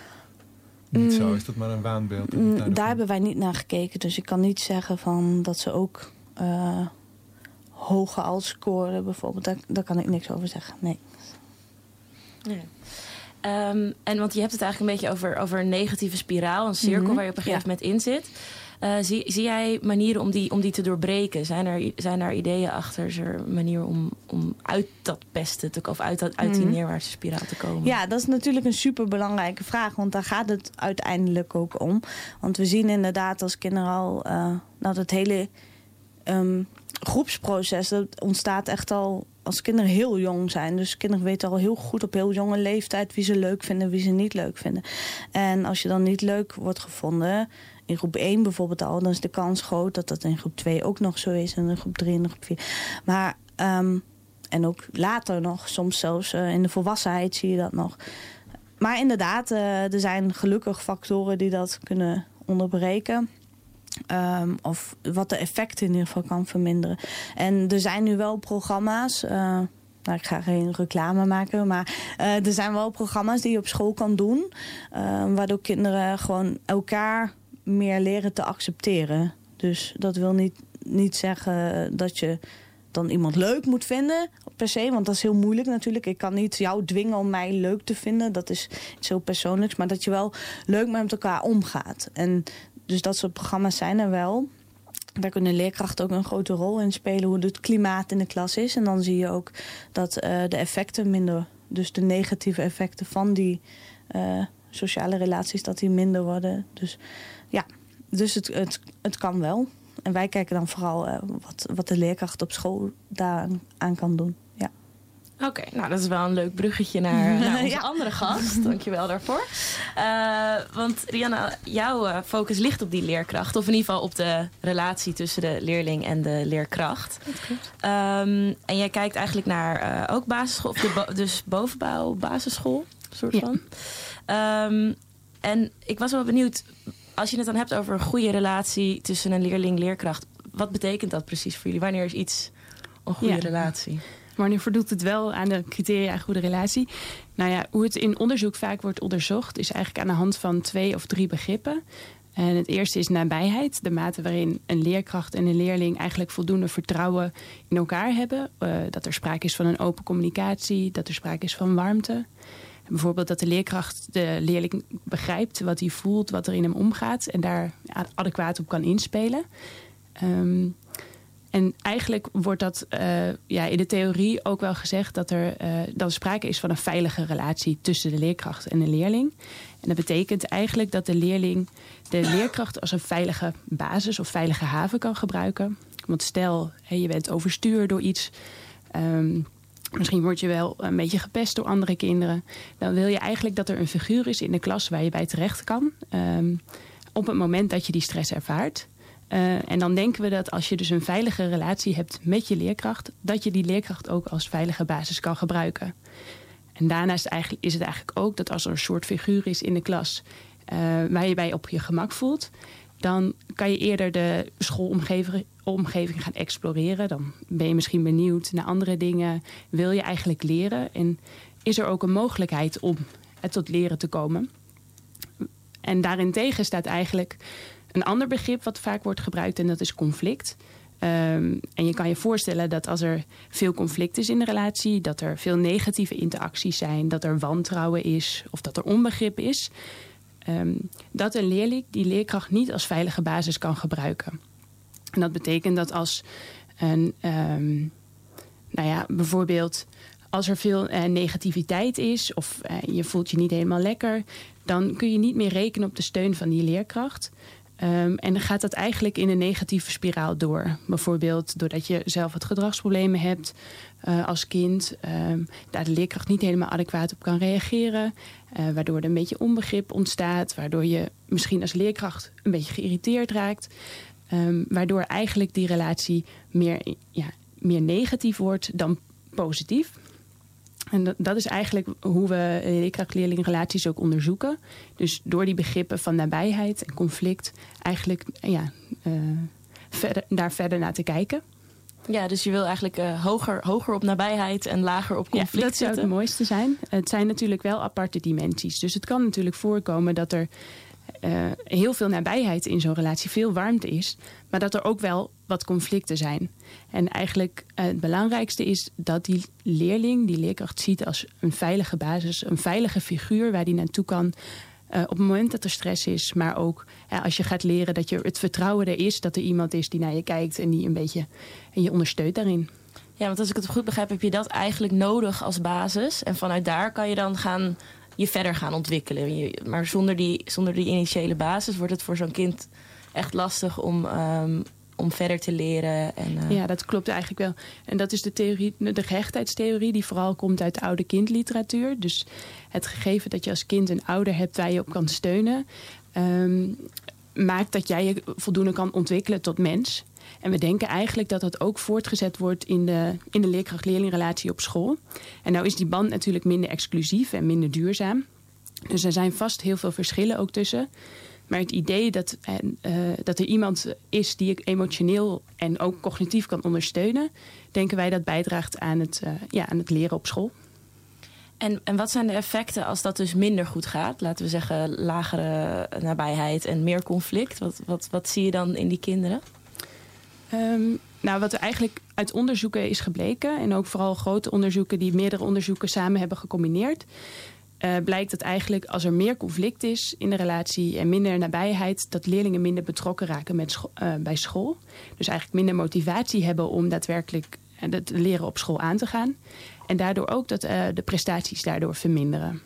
niet mm. zo? Is dat maar een waanbeeld? Mm, daar hebben wij niet naar gekeken. Dus ik kan niet zeggen van dat ze ook uh, hoge als scoren bijvoorbeeld. Daar, daar kan ik niks over zeggen. Nee. nee. Um, en want je hebt het eigenlijk een beetje over, over een negatieve spiraal. Een cirkel mm -hmm. waar je op een gegeven ja. moment in zit. Uh, zie, zie jij manieren om die, om die te doorbreken? Zijn er, zijn er ideeën achter? Is er een manier om, om uit dat pesten te of uit, dat, uit die mhm. neerwaartse spiraal te komen? Ja, dat is natuurlijk een superbelangrijke vraag. Want daar gaat het uiteindelijk ook om. Want we zien inderdaad als kinderen al uh, dat het hele um, groepsproces dat ontstaat echt al als kinderen heel jong zijn. Dus kinderen weten al heel goed op heel jonge leeftijd wie ze leuk vinden en wie ze niet leuk vinden. En als je dan niet leuk wordt gevonden, in groep 1 bijvoorbeeld al, dan is de kans groot dat dat in groep 2 ook nog zo is en in groep 3 en groep 4. Maar, um, en ook later nog, soms zelfs uh, in de volwassenheid zie je dat nog. Maar inderdaad, uh, er zijn gelukkig factoren die dat kunnen onderbreken. Um, of wat de effecten in ieder geval kan verminderen. En er zijn nu wel programma's. Uh, nou, ik ga geen reclame maken, maar er zijn wel programma's die je op school kan doen. Uh, waardoor kinderen gewoon elkaar meer leren te accepteren. Dus dat wil niet, niet zeggen dat je dan iemand leuk moet vinden, per se. Want dat is heel moeilijk natuurlijk. Ik kan niet jou dwingen om mij leuk te vinden. Dat is iets heel persoonlijks. Maar dat je wel leuk met elkaar omgaat. En dus dat soort programma's zijn er wel. Daar kunnen leerkrachten ook een grote rol in spelen. Hoe het klimaat in de klas is. En dan zie je ook dat uh, de effecten minder... Dus de negatieve effecten van die uh, sociale relaties... dat die minder worden. Dus dus het, het, het kan wel. En wij kijken dan vooral uh, wat, wat de leerkracht op school daaraan aan kan doen. Ja. Oké, nou dat is wel een leuk bruggetje naar, <laughs> naar onze andere gast. Dankjewel daarvoor. Uh, want Rianna, jouw uh, focus ligt op die leerkracht. Of in ieder geval op de relatie tussen de leerling en de leerkracht. Um, en jij kijkt eigenlijk naar uh, ook basisschool, of de bo dus bovenbouw basisschool, soort van. Um, en ik was wel benieuwd, als je het dan hebt over een goede relatie tussen een leerling-leerkracht, wat betekent dat precies voor jullie? Wanneer is iets een goede ja. relatie? Wanneer voldoet het wel aan de criteria goede relatie? Nou ja, hoe het in onderzoek vaak wordt onderzocht, is eigenlijk aan de hand van twee of drie begrippen. En het eerste is nabijheid, de mate waarin een leerkracht en een leerling eigenlijk voldoende vertrouwen in elkaar hebben. Uh, dat er sprake is van een open communicatie, dat er sprake is van warmte. Bijvoorbeeld dat de leerkracht de leerling begrijpt wat hij voelt, wat er in hem omgaat en daar adequaat op kan inspelen. Um, en eigenlijk wordt dat uh, ja, in de theorie ook wel gezegd dat er, uh, sprake is van een veilige relatie tussen de leerkracht en de leerling. En dat betekent eigenlijk dat de leerling de leerkracht als een veilige basis of veilige haven kan gebruiken. Want stel, je bent overstuur door iets. Um, Misschien word je wel een beetje gepest door andere kinderen. Dan wil je eigenlijk dat er een figuur is in de klas waar je bij terecht kan. Um, op het moment dat je die stress ervaart. Uh, en dan denken we dat als je dus een veilige relatie hebt met je leerkracht, dat je die leerkracht ook als veilige basis kan gebruiken. En daarnaast is het eigenlijk ook dat als er een soort figuur is in de klas uh, waar je bij op je gemak voelt, dan kan je eerder de schoolomgeving omgeving gaan exploreren. Dan ben je misschien benieuwd naar andere dingen. Wil je eigenlijk leren? En is er ook een mogelijkheid om tot leren te komen? En daarentegen staat eigenlijk een ander begrip wat vaak wordt gebruikt en dat is conflict. Um, en je kan je voorstellen dat als er veel conflict is in de relatie, dat er veel negatieve interacties zijn, dat er wantrouwen is of dat er onbegrip is, um, dat een leerling die leerkracht niet als veilige basis kan gebruiken. En dat betekent dat als een, um, nou ja, bijvoorbeeld als er veel uh, negativiteit is of uh, je voelt je niet helemaal lekker, dan kun je niet meer rekenen op de steun van die leerkracht. Um, en dan gaat dat eigenlijk in een negatieve spiraal door. Bijvoorbeeld doordat je zelf wat gedragsproblemen hebt uh, als kind. Um, daar de leerkracht niet helemaal adequaat op kan reageren. Uh, waardoor er een beetje onbegrip ontstaat. Waardoor je misschien als leerkracht een beetje geïrriteerd raakt. Um, waardoor eigenlijk die relatie meer, ja, meer negatief wordt dan positief. En dat, is eigenlijk hoe we leerkracht-leerling-relaties ook onderzoeken. Dus door die begrippen van nabijheid en conflict eigenlijk ja, uh, verder, daar verder naar te kijken. Ja, dus je wil eigenlijk uh, hoger, hoger op nabijheid en lager op conflict ja, dat zou het mooiste zijn. Het zijn natuurlijk wel aparte dimensies. Dus het kan natuurlijk voorkomen dat er uh, heel veel nabijheid in zo'n relatie, veel warmte is. Maar dat er ook wel wat conflicten zijn. En eigenlijk uh, het belangrijkste is dat die leerling, die leerkracht ziet als een veilige basis, een veilige figuur waar die naartoe kan op het moment dat er stress is, maar ook als je gaat leren dat je het vertrouwen er is, dat er iemand is die naar je kijkt en die een beetje en je ondersteunt daarin. Ja, want als ik het goed begrijp, heb je dat eigenlijk nodig als basis. En vanuit daar kan je dan gaan je verder gaan ontwikkelen. maar zonder die, zonder die initiële basis wordt het voor zo'n kind echt lastig om, ehm, om verder te leren. En, uh... Ja, dat klopt eigenlijk wel. En dat is de, theorie, de gehechtheidstheorie die vooral komt uit de oude kindliteratuur. Dus het gegeven dat je als kind een ouder hebt waar je op kan steunen... Um, maakt dat jij je voldoende kan ontwikkelen tot mens. En we denken eigenlijk dat dat ook voortgezet wordt in de, in de leerkracht-leerlingrelatie op school. En nou is die band natuurlijk minder exclusief en minder duurzaam. Dus er zijn vast heel veel verschillen ook tussen. Maar het idee dat, uh, dat er iemand is die ik emotioneel en ook cognitief kan ondersteunen, denken wij dat bijdraagt aan het, uh, ja, aan het leren op school. En, en wat zijn de effecten als dat dus minder goed gaat? Laten we zeggen lagere nabijheid en meer conflict. Wat, wat, wat zie je dan in die kinderen? Um, nou, wat er eigenlijk uit onderzoeken is gebleken, en ook vooral grote onderzoeken die meerdere onderzoeken samen hebben gecombineerd, uh, blijkt dat eigenlijk als er meer conflict is in de relatie en minder nabijheid, dat leerlingen minder betrokken raken met uh, bij school. Dus eigenlijk minder motivatie hebben om daadwerkelijk het leren op school aan te gaan. En daardoor ook dat de prestaties daardoor verminderen.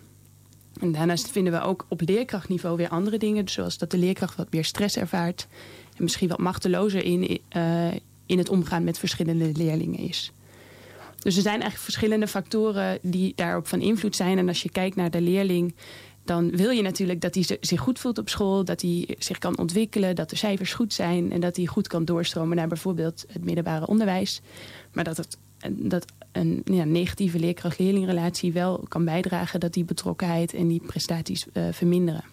En daarnaast vinden we ook op leerkrachtniveau weer andere dingen, zoals dat de leerkracht wat meer stress ervaart en misschien wat machtelozer in, in het omgaan met verschillende leerlingen is. Dus er zijn eigenlijk verschillende factoren die daarop van invloed zijn. En als je kijkt naar de leerling, dan wil je natuurlijk dat hij zich goed voelt op school, dat hij zich kan ontwikkelen, dat de cijfers goed zijn en dat hij goed kan doorstromen naar bijvoorbeeld het middelbare onderwijs. Maar dat, het, dat een ja, negatieve leerkracht-leerlingrelatie wel kan bijdragen dat die betrokkenheid en die prestaties uh, verminderen.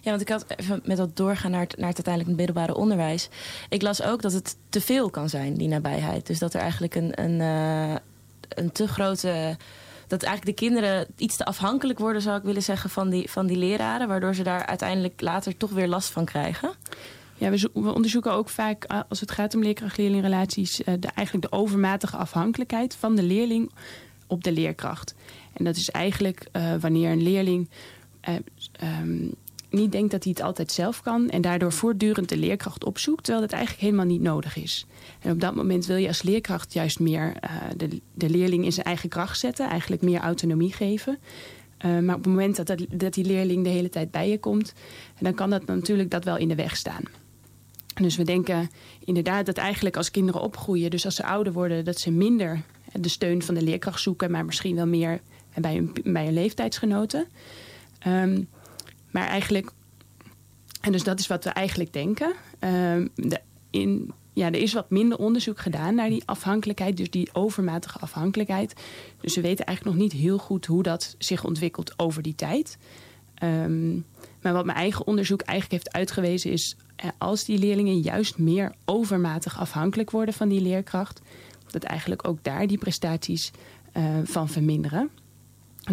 Ja, want ik had even met dat doorgaan naar het, naar het uiteindelijk middelbare onderwijs. Ik las ook dat het te veel kan zijn, die nabijheid. Dus dat er eigenlijk een, een, uh, een te grote dat eigenlijk de kinderen iets te afhankelijk worden, zou ik willen zeggen, van die, van die leraren. Waardoor ze daar uiteindelijk later toch weer last van krijgen. Ja, we, onderzoeken ook vaak, eh, als het gaat om leerkracht-leerlingrelaties, uh, de, eigenlijk de overmatige afhankelijkheid van de leerling op de leerkracht. En dat is eigenlijk wanneer een leerling um, niet denkt dat hij het altijd zelf kan en daardoor voortdurend de leerkracht opzoekt, terwijl dat eigenlijk helemaal niet nodig is. En op dat moment wil je als leerkracht juist meer uh, de, de leerling in zijn eigen kracht zetten, eigenlijk meer autonomie geven. Uh, maar op het moment dat, dat, die leerling de hele tijd bij je komt, dan kan dat natuurlijk dat wel in de weg staan. Dus we denken inderdaad dat eigenlijk als kinderen opgroeien, dus als ze ouder worden, dat ze minder de steun van de leerkracht zoeken, maar misschien wel meer bij hun, bij hun leeftijdsgenoten. Um, maar eigenlijk, en dus dat is wat we eigenlijk denken. De, in, ja, er is wat minder onderzoek gedaan naar die afhankelijkheid, dus die overmatige afhankelijkheid. Dus we weten eigenlijk nog niet heel goed hoe dat zich ontwikkelt over die tijd. Um, maar wat mijn eigen onderzoek eigenlijk heeft uitgewezen is, als die leerlingen juist meer overmatig afhankelijk worden van die leerkracht, dat eigenlijk ook daar die prestaties uh, van verminderen.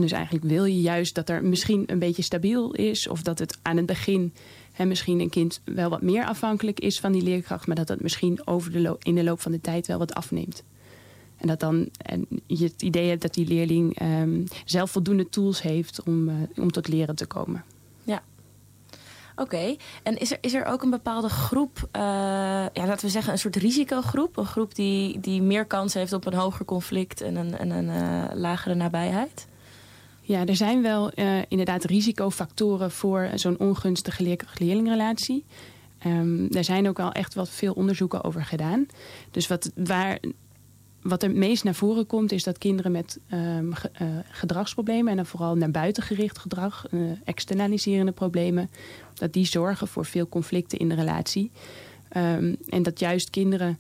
Dus eigenlijk wil je juist dat er misschien een beetje stabiel is. Of dat het aan het begin hè, misschien een kind wel wat meer afhankelijk is van die leerkracht. Maar dat dat misschien over de in de loop van de tijd wel wat afneemt. En dat dan en je het idee hebt dat die leerling um, zelf voldoende tools heeft om, uh, om tot leren te komen. Ja. Oké, en is er, is er ook een bepaalde groep, uh, ja, laten we zeggen een soort risicogroep? Een groep die, die meer kans heeft op een hoger conflict en een, en een uh, lagere nabijheid? Ja, er zijn wel uh, inderdaad risicofactoren voor zo'n ongunstige leerkracht-leerlingrelatie. Um, er zijn ook al echt wat veel onderzoeken over gedaan. Dus wat, waar, wat er meest naar voren komt, is dat kinderen met ge, uh, gedragsproblemen, en dan vooral naar buiten gericht gedrag, uh, externaliserende problemen, dat die zorgen voor veel conflicten in de relatie. Um, en dat juist kinderen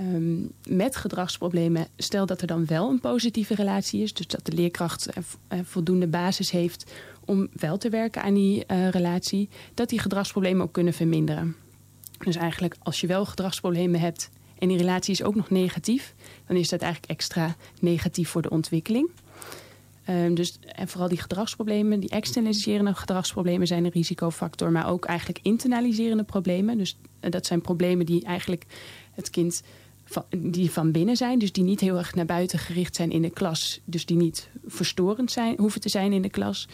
Um, met gedragsproblemen, stel dat er dan wel een positieve relatie is, dus dat de leerkracht uh, voldoende basis heeft om wel te werken aan die uh, relatie, dat die gedragsproblemen ook kunnen verminderen. Dus eigenlijk als je wel gedragsproblemen hebt en die relatie is ook nog negatief, dan is dat eigenlijk extra negatief voor de ontwikkeling. Um, dus en vooral die gedragsproblemen, die externaliserende gedragsproblemen zijn een risicofactor, maar ook eigenlijk internaliserende problemen. Dus dat zijn problemen die eigenlijk het kind die van binnen zijn. Dus die niet heel erg naar buiten gericht zijn in de klas. Dus die niet verstorend zijn, hoeven te zijn in de klas.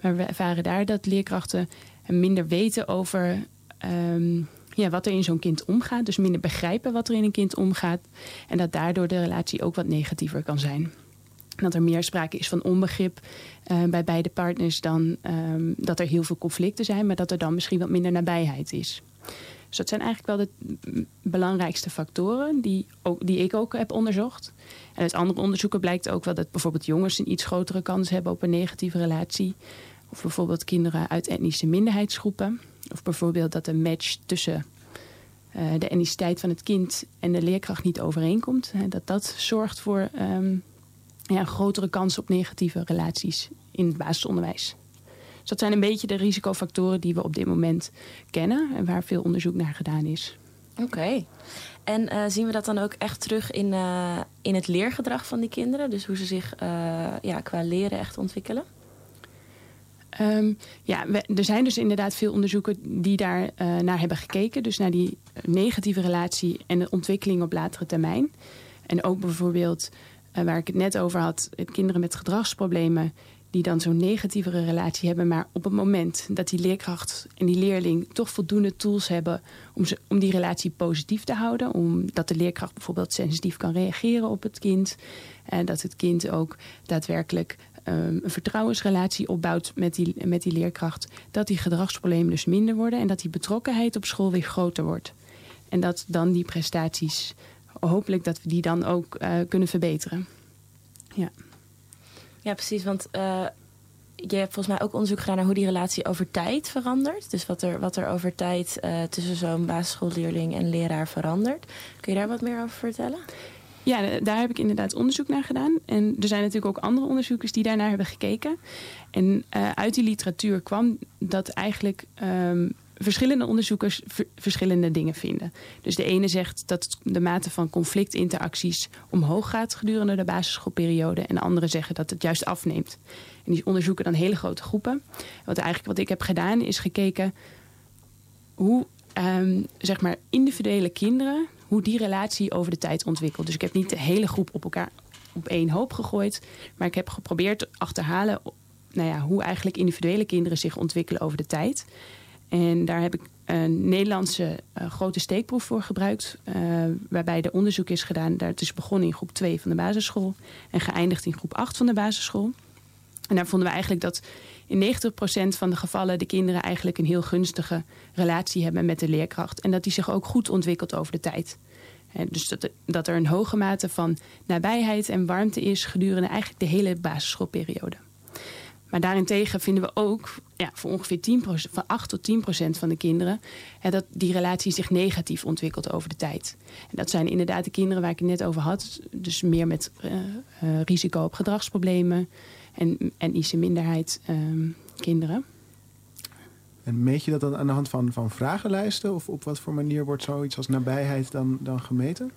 Maar we ervaren daar dat leerkrachten minder weten over ehm, ja, wat er in zo'n kind omgaat. Dus minder begrijpen wat er in een kind omgaat. En dat daardoor de relatie ook wat negatiever kan zijn. Dat er meer sprake is van onbegrip uh, bij beide partners dan um, dat er heel veel conflicten zijn, maar dat er dan misschien wat minder nabijheid is. Dus dat zijn eigenlijk wel de belangrijkste factoren die, ook, die ik ook heb onderzocht. En uit andere onderzoeken blijkt ook wel dat bijvoorbeeld jongens een iets grotere kans hebben op een negatieve relatie. Of bijvoorbeeld kinderen uit etnische minderheidsgroepen. Of bijvoorbeeld dat een match tussen uh, de etniciteit van het kind en de leerkracht niet overeenkomt. Hè, dat dat zorgt voor um, ja, grotere kans op negatieve relaties in het basisonderwijs. Dus dat zijn een beetje de risicofactoren die we op dit moment kennen en waar veel onderzoek naar gedaan is. Oké. Okay. En uh, zien we dat dan ook echt terug in, uh, in het leergedrag van die kinderen? Dus hoe ze zich uh, ja, qua leren echt ontwikkelen? Um, ja, we, er zijn dus inderdaad veel onderzoeken die daar naar hebben gekeken. Dus naar die negatieve relatie en de ontwikkeling op latere termijn. En ook bijvoorbeeld, waar ik het net over had, kinderen met gedragsproblemen die dan zo'n negatievere relatie hebben. Maar op het moment dat die leerkracht en die leerling toch voldoende tools hebben om, ze, om die relatie positief te houden. Omdat de leerkracht bijvoorbeeld sensitief kan reageren op het kind. En dat het kind ook daadwerkelijk um, een vertrouwensrelatie opbouwt met die, met die leerkracht. Dat die gedragsproblemen dus minder worden en dat die betrokkenheid op school weer groter wordt. En dat dan die prestaties, hopelijk dat we die dan ook uh, kunnen verbeteren. Ja. Ja, precies. Want uh, je hebt volgens mij ook onderzoek gedaan naar hoe die relatie over tijd verandert. Dus wat er, wat er over tijd uh, tussen zo'n basisschoolleerling en leraar verandert. Kun je daar wat meer over vertellen? Ja, daar heb ik inderdaad onderzoek naar gedaan. En er zijn natuurlijk ook andere onderzoekers die daarnaar hebben gekeken. En uh, uit die literatuur kwam dat eigenlijk um, verschillende onderzoekers verschillende dingen vinden. Dus de ene zegt dat de mate van conflictinteracties omhoog gaat gedurende de basisschoolperiode. En de andere zeggen dat het juist afneemt. En die onderzoeken dan hele grote groepen. Wat eigenlijk wat ik heb gedaan is gekeken hoe um, zeg maar individuele kinderen, hoe die relatie over de tijd ontwikkelt. Dus ik heb niet de hele groep op elkaar op één hoop gegooid. Maar ik heb geprobeerd te achterhalen nou ja, hoe eigenlijk individuele kinderen zich ontwikkelen over de tijd. En daar heb ik een Nederlandse uh, grote steekproef voor gebruikt. Uh, waarbij de onderzoek is gedaan. Dat is begonnen in groep 2 van de basisschool. En geëindigd in groep 8 van de basisschool. En daar vonden we eigenlijk dat in 90% van de gevallen de kinderen eigenlijk een heel gunstige relatie hebben met de leerkracht. En dat die zich ook goed ontwikkelt over de tijd. Dus dat, dat er een hoge mate van nabijheid en warmte is gedurende eigenlijk de hele basisschoolperiode. Maar daarentegen vinden we ook ja, voor ongeveer 10% van 8 tot 10 procent van de kinderen hè, dat die relatie zich negatief ontwikkelt over de tijd. En dat zijn inderdaad de kinderen waar ik het net over had. Dus meer met uh, uh, risico op gedragsproblemen en, en IC minderheid um, kinderen. En meet je dat dan aan de hand van, van vragenlijsten? Of op wat voor manier wordt zoiets als nabijheid dan, dan gemeten?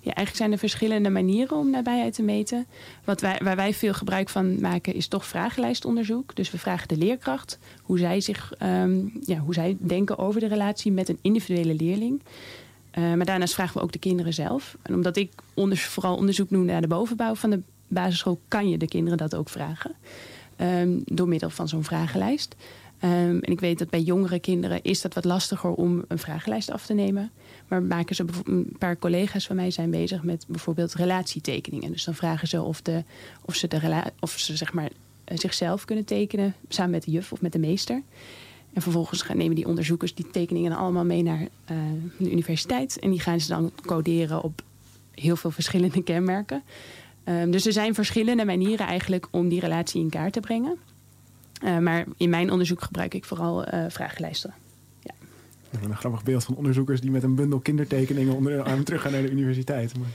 Ja, eigenlijk zijn er verschillende manieren om nabijheid te meten. Wat wij, waar wij veel gebruik van maken is toch vragenlijstonderzoek. Dus we vragen de leerkracht hoe zij, zich, um, ja, hoe zij denken over de relatie met een individuele leerling. Uh, maar daarnaast vragen we ook de kinderen zelf. En omdat ik onder, vooral onderzoek doe naar de bovenbouw van de basisschool... kan je de kinderen dat ook vragen. Um, door middel van zo'n vragenlijst. Um, en ik weet dat bij jongere kinderen is dat wat lastiger om een vragenlijst af te nemen. Maar maken ze een paar collega's van mij zijn bezig met bijvoorbeeld relatietekeningen. Dus dan vragen ze of, de, of ze, de of ze zeg maar, zichzelf kunnen tekenen samen met de juf of met de meester. En vervolgens gaan, nemen die onderzoekers die tekeningen allemaal mee naar uh, de universiteit. En die gaan ze dan coderen op heel veel verschillende <laughs> kenmerken. Um, dus er zijn verschillende manieren eigenlijk om die relatie in kaart te brengen. Uh, maar in mijn onderzoek gebruik ik vooral uh, vragenlijsten. Ja. Een grappig beeld van onderzoekers die met een bundel kindertekeningen onder hun arm terug gaan naar de universiteit. Maar...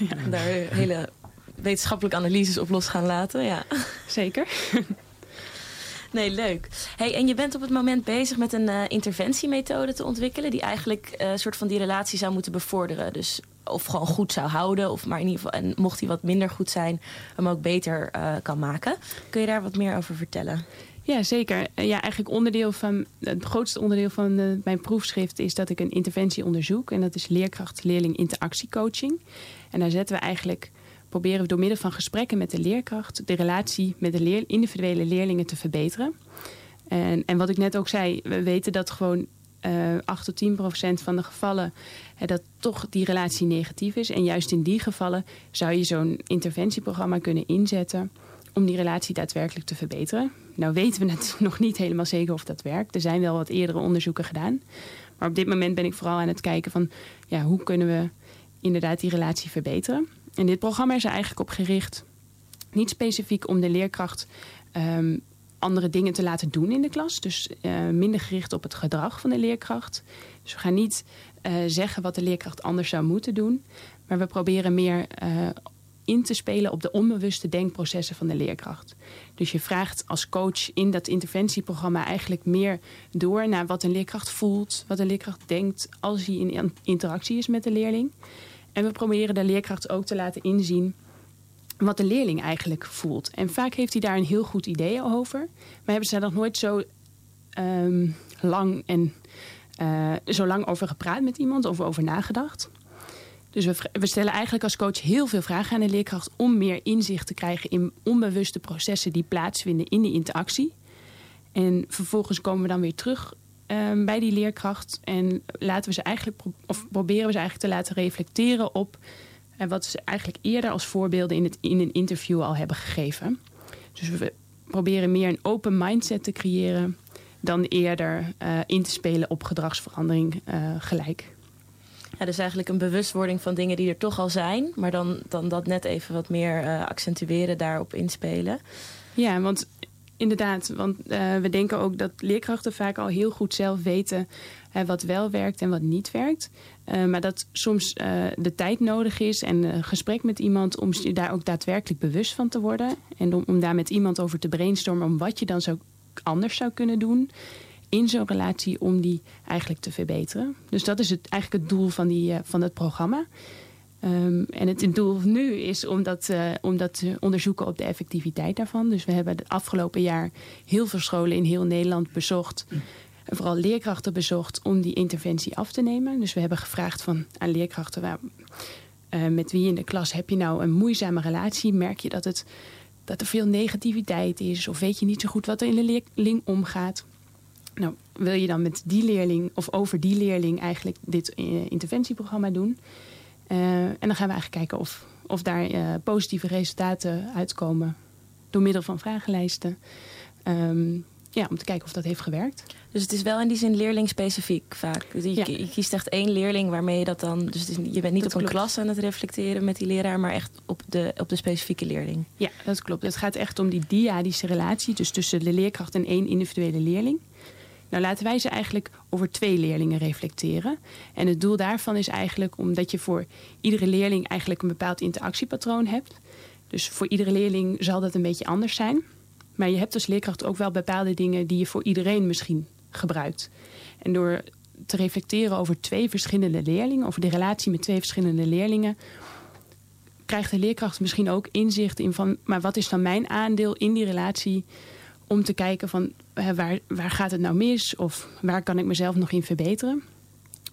<laughs> Ja, daar hele wetenschappelijke analyses op los gaan laten. Ja. <laughs> Zeker. <laughs> Nee, leuk. Hey, en je bent op het moment bezig met een uh, interventiemethode te ontwikkelen... die eigenlijk een uh, soort van die relatie zou moeten bevorderen. Dus of gewoon goed zou houden, of maar in ieder geval... en mocht hij wat minder goed zijn, hem ook beter uh, kan maken. Kun je daar wat meer over vertellen? Ja, zeker. Ja, eigenlijk onderdeel van, het grootste onderdeel van uh, mijn proefschrift is dat ik een interventie onderzoek. En dat is leerkracht-leerling interactiecoaching. En daar zetten we eigenlijk proberen we door middel van gesprekken met de leerkracht de relatie met de leer, individuele leerlingen te verbeteren. En, en wat ik net ook zei, we weten dat gewoon uh, 8 tot 10 procent van de gevallen dat toch die relatie negatief is. En juist in die gevallen zou je zo'n interventieprogramma kunnen inzetten om die relatie daadwerkelijk te verbeteren. Nou weten we net <laughs> nog niet helemaal zeker of dat werkt. Er zijn wel wat eerdere onderzoeken gedaan. Maar op dit moment ben ik vooral aan het kijken van ja, hoe kunnen we inderdaad die relatie verbeteren. En dit programma is er eigenlijk op gericht, niet specifiek om de leerkracht um, andere dingen te laten doen in de klas. Dus uh, minder gericht op het gedrag van de leerkracht. Dus we gaan niet uh, zeggen wat de leerkracht anders zou moeten doen. Maar we proberen meer uh, in te spelen op de onbewuste denkprocessen van de leerkracht. Dus je vraagt als coach in dat interventieprogramma eigenlijk meer door naar wat een leerkracht voelt, wat een leerkracht denkt als hij in interactie is met de leerling. En we proberen de leerkracht ook te laten inzien wat de leerling eigenlijk voelt. En vaak heeft hij daar een heel goed idee over. Maar hebben ze daar nog nooit zo um, lang en uh, zo lang over gepraat met iemand of over nagedacht. Dus we, stellen eigenlijk als coach heel veel vragen aan de leerkracht om meer inzicht te krijgen in onbewuste processen die plaatsvinden in die interactie. En vervolgens komen we dan weer terug um, bij die leerkracht en laten we ze eigenlijk of proberen we ze eigenlijk te laten reflecteren op en wat ze eigenlijk eerder als voorbeelden in, het, in een interview al hebben gegeven. Dus we proberen meer een open mindset te creëren dan eerder uh, in te spelen op gedragsverandering uh, gelijk. Ja, dus eigenlijk een bewustwording van dingen die er toch al zijn, maar dan, dan dat net even wat meer uh, accentueren, daarop inspelen. Ja, want inderdaad, want we denken ook dat leerkrachten vaak al heel goed zelf weten wat wel werkt en wat niet werkt. Maar dat soms de tijd nodig is en een gesprek met iemand om je daar ook daadwerkelijk bewust van te worden. En om, om daar met iemand over te brainstormen om wat je dan zo anders zou kunnen doen in zo'n relatie om die eigenlijk te verbeteren. Dus dat is het, eigenlijk het doel van, die, uh, van het programma. Um, en het, doel nu is om dat, uh, om dat te onderzoeken op de effectiviteit daarvan. Dus we hebben het afgelopen jaar heel veel scholen in heel Nederland bezocht vooral leerkrachten bezocht om die interventie af te nemen. Dus we hebben gevraagd van, aan leerkrachten... Uh, met wie in de klas heb je nou een moeizame relatie? Merk je dat, het, dat er veel negativiteit is? Of weet je niet zo goed wat er in de leerling omgaat? Nou, wil je dan met die leerling of over die leerling eigenlijk dit uh, interventieprogramma doen? Uh, en dan gaan we eigenlijk kijken of, of daar uh, positieve resultaten uitkomen door middel van vragenlijsten. Um, ja, om te kijken of dat heeft gewerkt. Dus het is wel in die zin leerling-specifiek vaak. Je, ja. je, kiest echt één leerling waarmee je dat dan... Dus is, je bent niet dat op klopt. een klas aan het reflecteren met die leraar... maar echt op de, op de specifieke leerling. Ja, dat klopt. Het gaat echt om die diadische relatie... dus tussen de leerkracht en één individuele leerling. Nou laten wij ze eigenlijk over twee leerlingen reflecteren. En het doel daarvan is eigenlijk omdat je voor iedere leerling... eigenlijk een bepaald interactiepatroon hebt. Dus voor iedere leerling zal dat een beetje anders zijn... Maar je hebt als leerkracht ook wel bepaalde dingen die je voor iedereen misschien gebruikt. En door te reflecteren over twee verschillende leerlingen, over de relatie met twee verschillende leerlingen, krijgt de leerkracht misschien ook inzicht in van, maar wat is dan mijn aandeel in die relatie? Om te kijken van waar, waar gaat het nou mis of waar kan ik mezelf nog in verbeteren?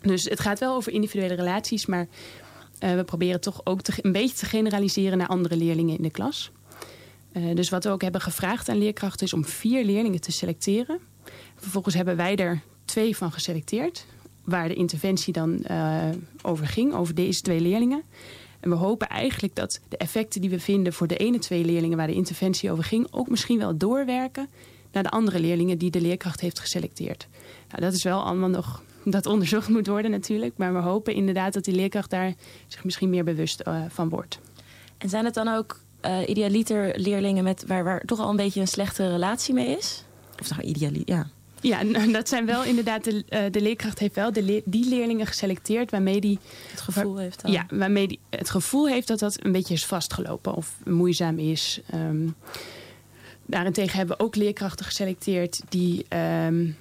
Dus het gaat wel over individuele relaties, maar uh, we proberen toch ook een beetje te generaliseren naar andere leerlingen in de klas. Uh, dus wat we ook hebben gevraagd aan leerkrachten is om vier leerlingen te selecteren. Vervolgens hebben wij er twee van geselecteerd, waar de interventie dan uh, over ging, over deze twee leerlingen. En we hopen eigenlijk dat de effecten die we vinden voor de ene twee leerlingen waar de interventie over ging, ook misschien wel doorwerken naar de andere leerlingen die de leerkracht heeft geselecteerd. Nou, dat is wel allemaal nog dat onderzocht moet worden natuurlijk. Maar we hopen inderdaad dat die leerkracht daar zich misschien meer bewust uh, van wordt. En zijn het dan ook uh, idealiter leerlingen met waar, waar toch al een beetje een slechte relatie mee is? Of nou, idealiter, ja. Ja, dat zijn wel inderdaad, de, uh, de leerkracht heeft wel de die leerlingen geselecteerd waarmee die het gevoel waar, heeft. Dan. Ja, waarmee die het gevoel heeft dat dat een beetje is vastgelopen of moeizaam is. Um, daarentegen hebben we ook leerkrachten geselecteerd die um,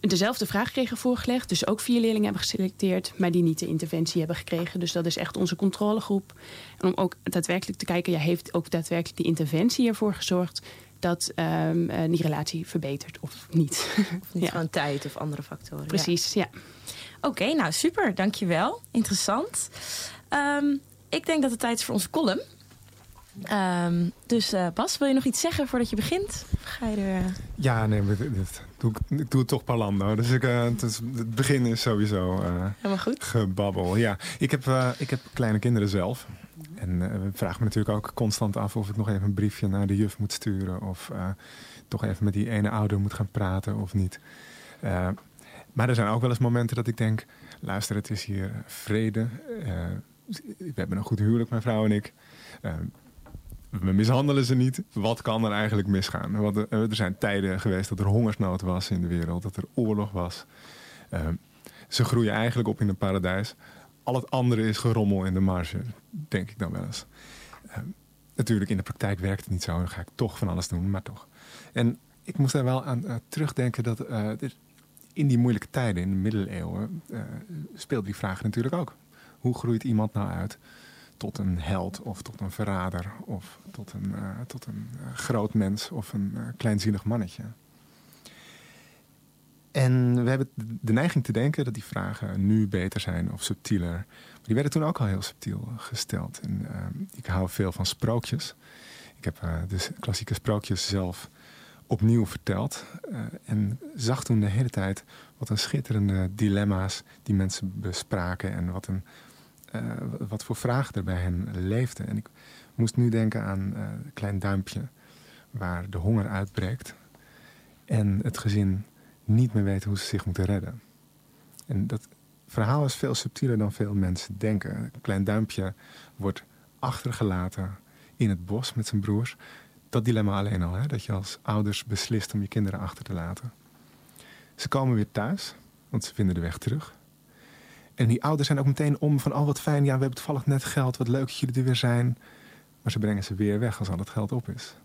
dezelfde vraag kregen voorgelegd. Dus ook vier leerlingen hebben geselecteerd, maar die niet de interventie hebben gekregen. Dus dat is echt onze controlegroep. En om ook daadwerkelijk te kijken, ja, heeft ook daadwerkelijk die interventie ervoor gezorgd dat um, uh, die relatie verbetert of niet. Of niet <laughs> ja. gewoon tijd of andere factoren. Precies, ja. ja. Oké, okay, nou super, dankjewel. Interessant. Um, ik denk dat het tijd is voor onze column. Ehm, dus uh, Bas, wil je nog iets zeggen voordat je begint? Of ga je er... Ja, nee, dit, dit doe ik, ik, doe het toch parlando. Dus ik, uh, het, is, het, begin is sowieso uh, Helemaal goed. gebabbel. Ja, ik heb, ik heb kleine kinderen zelf. En we vragen me natuurlijk ook constant af of ik nog even een briefje naar de juf moet sturen. Of toch even met die ene ouder moet gaan praten of niet. maar er zijn ook wel eens momenten dat ik denk... luister, het is hier vrede. we hebben een goed huwelijk, mijn vrouw en ik we mishandelen ze niet. Wat kan er eigenlijk misgaan? Want er, zijn tijden geweest dat er hongersnood was in de wereld, dat er oorlog was. Ze groeien eigenlijk op in een paradijs. Al het andere is gerommel in de marge, denk ik dan wel eens. Ehm, natuurlijk, in de praktijk werkt het niet zo. Dan ga ik toch van alles doen, maar toch. En ik moest daar wel aan uh, terugdenken dat uh, in die moeilijke tijden, in de middeleeuwen, uh, speelde die vraag natuurlijk ook. Hoe groeit iemand nou uit tot een held of tot een verrader of tot een, tot een groot mens of een kleinzielig mannetje. En we hebben de neiging te denken dat die vragen nu beter zijn of subtieler. Maar die werden toen ook al heel subtiel gesteld. En, ik hou veel van sprookjes. Ik heb dus klassieke sprookjes zelf opnieuw verteld. en zag toen de hele tijd wat een schitterende dilemma's die mensen bespraken. En wat een uh, wat voor vragen er bij hen leefden. En ik moest nu denken aan uh, een klein duimpje waar de honger uitbreekt en het gezin niet meer weet hoe ze zich moeten redden. En dat verhaal is veel subtieler dan veel mensen denken. Een klein duimpje wordt achtergelaten in het bos met zijn broers. Dat dilemma alleen al, hè? dat je als ouders beslist om je kinderen achter te laten. Ze komen weer thuis, want ze vinden de weg terug. En die ouders zijn ook meteen om van, oh wat fijn, ja, we hebben toevallig net geld, wat leuk dat jullie er weer zijn. Maar ze brengen ze weer weg als al het geld op is.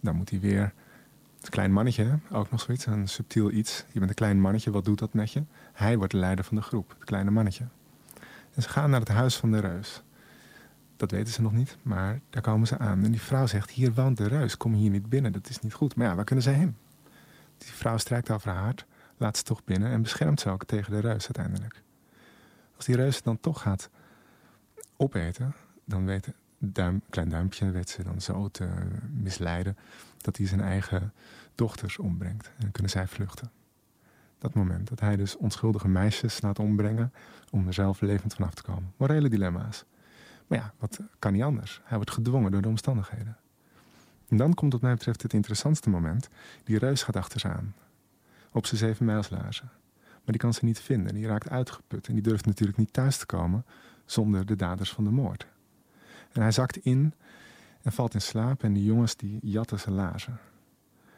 Dan moet hij weer, het klein mannetje, ook nog zoiets, een subtiel iets. Je bent een klein mannetje, wat doet dat met je? Hij wordt de leider van de groep, het kleine mannetje. En ze gaan naar het huis van de reus. Dat weten ze nog niet, maar daar komen ze aan. En die vrouw zegt, hier woont de reus, kom hier niet binnen, dat is niet goed. Maar ja, waar kunnen zij heen? Die vrouw strijkt over haar hart, laat ze toch binnen en beschermt ze ook tegen de reus uiteindelijk. Als die reus dan toch gaat opeten, dan weet duim, klein duimpje weet ze dan zo te misleiden dat hij zijn eigen dochters ombrengt. En dan kunnen zij vluchten. Dat moment dat hij dus onschuldige meisjes laat ombrengen om er zelf levend vanaf te komen. Morele dilemma's. Maar ja, wat kan niet anders? Hij wordt gedwongen door de omstandigheden. En dan komt wat mij betreft het interessantste moment. Die reus gaat achter. Op zijn zeven mijlslaarzen. Maar die kan ze niet vinden. Die raakt uitgeput. En die durft natuurlijk niet thuis te komen zonder de daders van de moord. En hij zakt in en valt in slaap. En die jongens die jatten zijn laarzen.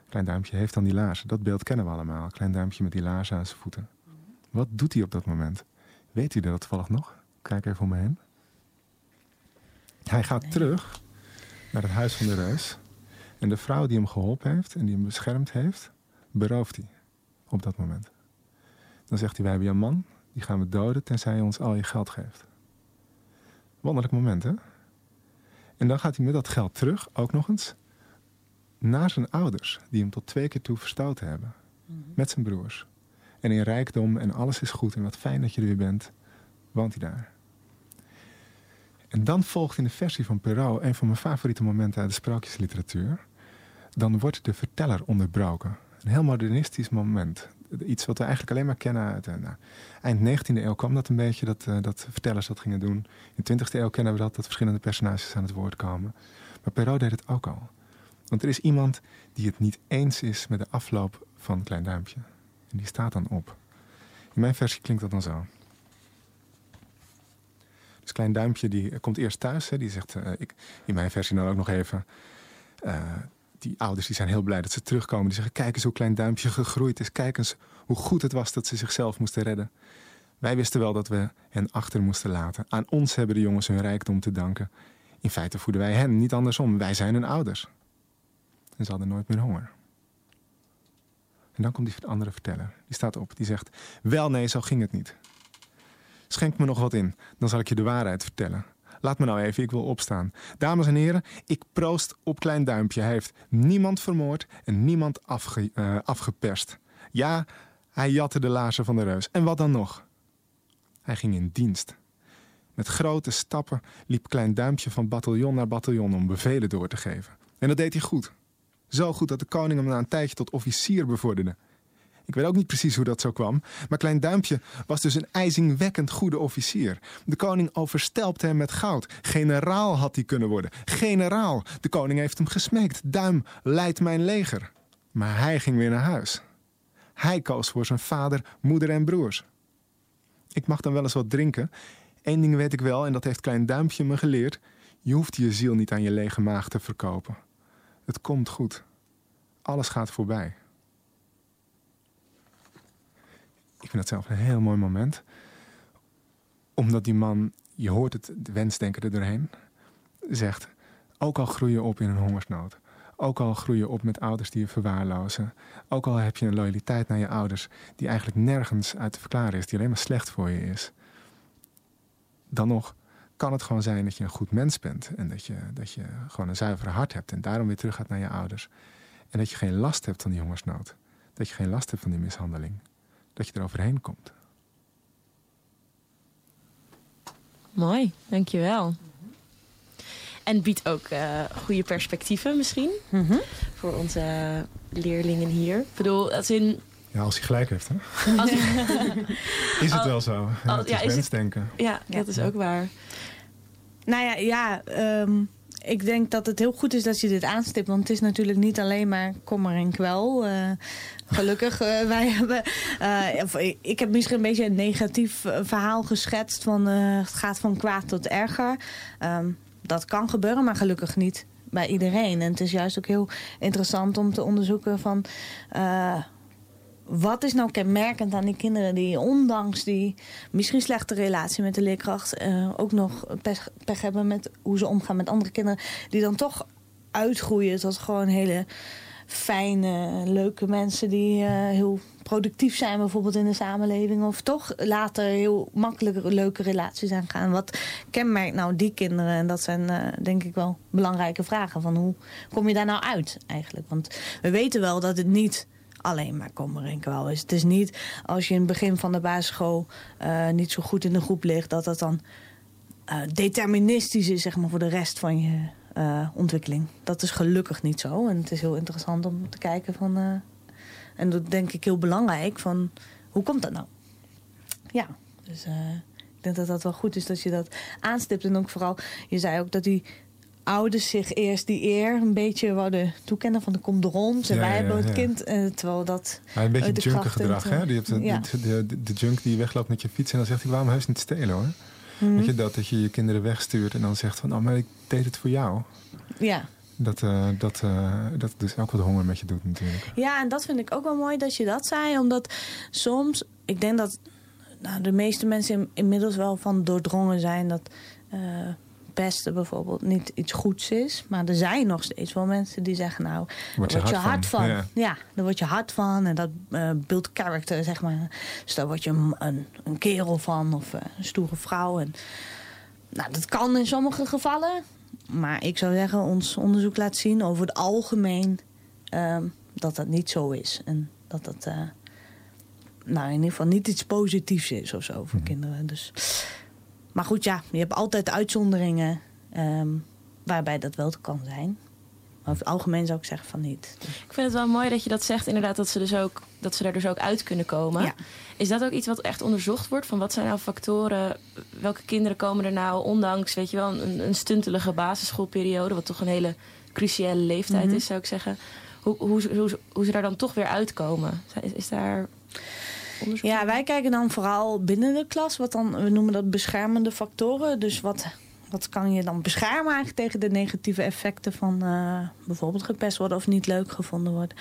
Klein duimpje heeft dan die laarzen. Dat beeld kennen we allemaal. Klein duimpje met die laarzen aan zijn voeten. Wat doet hij op dat moment? Weet hij dat toevallig nog? Kijk even om me heen. Hij gaat terug naar het huis van de reus. En de vrouw die hem geholpen heeft en die hem beschermd heeft, berooft hij op dat moment. Dan zegt hij, wij hebben je man, die gaan we doden tenzij hij ons al je geld geeft. Wonderlijk moment, hè? En dan gaat hij met dat geld terug, ook nog eens, naar zijn ouders, die hem tot twee keer toe verstoten hebben. Mhm. Met zijn broers. En in rijkdom en alles is goed en wat fijn dat je er weer bent, woont hij daar. En dan volgt in de versie van Perrault een van mijn favoriete momenten uit de sprookjesliteratuur. Dan wordt de verteller onderbroken. Een heel modernistisch moment iets wat we eigenlijk alleen maar kennen uit uh, nou, eind 19e eeuw kwam dat een beetje, dat, uh, dat vertellers dat gingen doen. In de 20e eeuw kennen we dat, dat verschillende personages aan het woord komen. Maar Perrault deed het ook al. Want er is iemand die het niet eens is met de afloop van Klein Duimpje. En die staat dan op. In mijn versie klinkt dat dan zo. Dus Klein Duimpje die komt eerst thuis. Hè, die zegt, uh, ik, in mijn versie dan ook nog even die ouders die zijn heel blij dat ze terugkomen. Die zeggen, kijk eens hoe klein duimpje gegroeid is. Kijk eens hoe goed het was dat ze zichzelf moesten redden. Wij wisten wel dat we hen achter moesten laten. Aan ons hebben de jongens hun rijkdom te danken. In feite voeden wij hen, niet andersom. Wij zijn hun ouders. En ze hadden nooit meer honger. En dan komt die andere verteller. Die staat op. Die zegt, wel nee, zo ging het niet. Schenk me nog wat in, dan zal ik je de waarheid vertellen. Laat me nou even, ik wil opstaan. Dames en heren, ik proost op Klein Duimpje. Hij heeft niemand vermoord en niemand uh, afgeperst. Ja, hij jatte de laarzen van de reus. En wat dan nog? Hij ging in dienst. Met grote stappen liep Klein Duimpje van bataljon naar bataljon om bevelen door te geven. En dat deed hij goed. Zo goed dat de koning hem na een tijdje tot officier bevorderde. Ik weet ook niet precies hoe dat zo kwam, maar Klein Duimpje was dus een ijzingwekkend goede officier. De koning overstelpte hem met goud. Generaal had hij kunnen worden. Generaal. De koning heeft hem gesmeekt. Duim, leid mijn leger. Maar hij ging weer naar huis. Hij koos voor zijn vader, moeder en broers. Ik mag dan wel eens wat drinken. Eén ding weet ik wel, en dat heeft Klein Duimpje me geleerd. Je hoeft je ziel niet aan je lege maag te verkopen. Het komt goed. Alles gaat voorbij. Ik vind dat zelf een heel mooi moment. Omdat die man, je hoort het de wensdenker er doorheen, zegt... ook al groei je op in een hongersnood... Ook al groei je op met ouders die je verwaarlozen. Ook al heb je een loyaliteit naar je ouders die eigenlijk nergens uit te verklaren is, die alleen maar slecht voor je is. Dan nog kan het gewoon zijn dat je een goed mens bent en dat je, dat je gewoon een zuiver hart hebt en daarom weer terug gaat naar je ouders. En dat je geen last hebt van die hongersnood. Dat je geen last hebt van die mishandeling. Dat je er overheen komt. Mooi, dankjewel. En biedt ook uh, goede perspectieven misschien mm -hmm. voor onze leerlingen hier. Ik bedoel, als in... Ja, als hij gelijk heeft, hè? Als is het wel zo? Ja, als, het is ja, wensdenken. Ja, dat is ook waar. Nou ja, ja um, ik denk dat het heel goed is dat je dit aanstipt. Want het is natuurlijk niet alleen maar kommer en kwel. Uh, gelukkig, uh, <laughs> wij hebben... Uh, ik heb misschien een beetje een negatief verhaal geschetst. Van, het gaat van kwaad tot erger. Um, dat kan gebeuren, maar gelukkig niet bij iedereen. En het is juist ook heel interessant om te onderzoeken van... Wat is nou kenmerkend aan die kinderen die ondanks die misschien slechte relatie met de leerkracht... Uh, ook nog pech, hebben met hoe ze omgaan met andere kinderen... die dan toch uitgroeien tot gewoon hele fijne, leuke mensen die uh, heel productief zijn bijvoorbeeld in de samenleving. Of toch later heel makkelijk leuke relaties gaan. Wat kenmerkt nou die kinderen? En dat zijn uh, denk ik wel belangrijke vragen. Van hoe kom je daar nou uit eigenlijk? Want we weten wel dat het niet alleen maar kommer en kwel is. Het is niet als je in het begin van de basisschool uh, niet zo goed in de groep ligt... dat dat dan uh, deterministisch is zeg maar, voor de rest van je uh, ontwikkeling. Dat is gelukkig niet zo. En het is heel interessant om te kijken van... En dat denk ik heel belangrijk van... Hoe komt dat nou? Ja, dus ik denk dat dat wel goed is dat je dat aanstipt. En ook vooral, je zei ook dat die ouders zich eerst die eer een beetje wouden toekennen van de komt rond. En ja, wij ja, hebben het ja. kind, uh, terwijl dat... Een beetje junker gedrag, hè? Die hebt de, de, de, de, junk die wegloopt met je fiets en dan zegt hij, waarom heus niet stelen hoor? Mm. Weet je dat, dat je je kinderen wegstuurt en dan zegt van, oh, maar ik deed het voor jou. Ja. Dat, uh, dat, uh, dat dus ook wat honger met je doet natuurlijk. Ja, en dat vind ik ook wel mooi dat je dat zei. Omdat soms, ik denk dat nou, de meeste mensen inmiddels wel van doordrongen zijn... dat uh, pesten bijvoorbeeld niet iets goeds is. Maar er zijn nog steeds wel mensen die zeggen... nou, daar word je, word je hard van. van. Ja. ja. daar word je hard van. En dat uh, build character, zeg maar. Dus daar word je een, een, een kerel van of uh, een stoere vrouw. En, nou, dat kan in sommige gevallen. Maar ik zou zeggen, ons onderzoek laat zien over het algemeen... Uh, dat dat niet zo is. En dat dat... Uh, nou, in ieder geval niet iets positiefs is of zo voor mm. kinderen. Dus maar goed, ja, je hebt altijd uitzonderingen um, waarbij dat wel kan zijn. Maar over het algemeen zou ik zeggen van niet. Dus. Ik vind het wel mooi dat je dat zegt, inderdaad, dat ze, dus ook, dat ze daar dus ook uit kunnen komen. Ja. Is dat ook iets wat echt onderzocht wordt? Van wat zijn nou factoren? Welke kinderen komen er nou, ondanks weet je wel, een, een stuntelige basisschoolperiode, wat toch een hele cruciale leeftijd mm -hmm. is, zou ik zeggen. Hoe, hoe, hoe, hoe, ze daar dan toch weer uitkomen? Is, is daar onderzoek? Ja, wij kijken dan vooral binnen de klas. Wat dan, we noemen dat beschermende factoren. Dus wat, wat kan je dan beschermen eigenlijk tegen de negatieve effecten van uh, bijvoorbeeld gepest worden of niet leuk gevonden worden.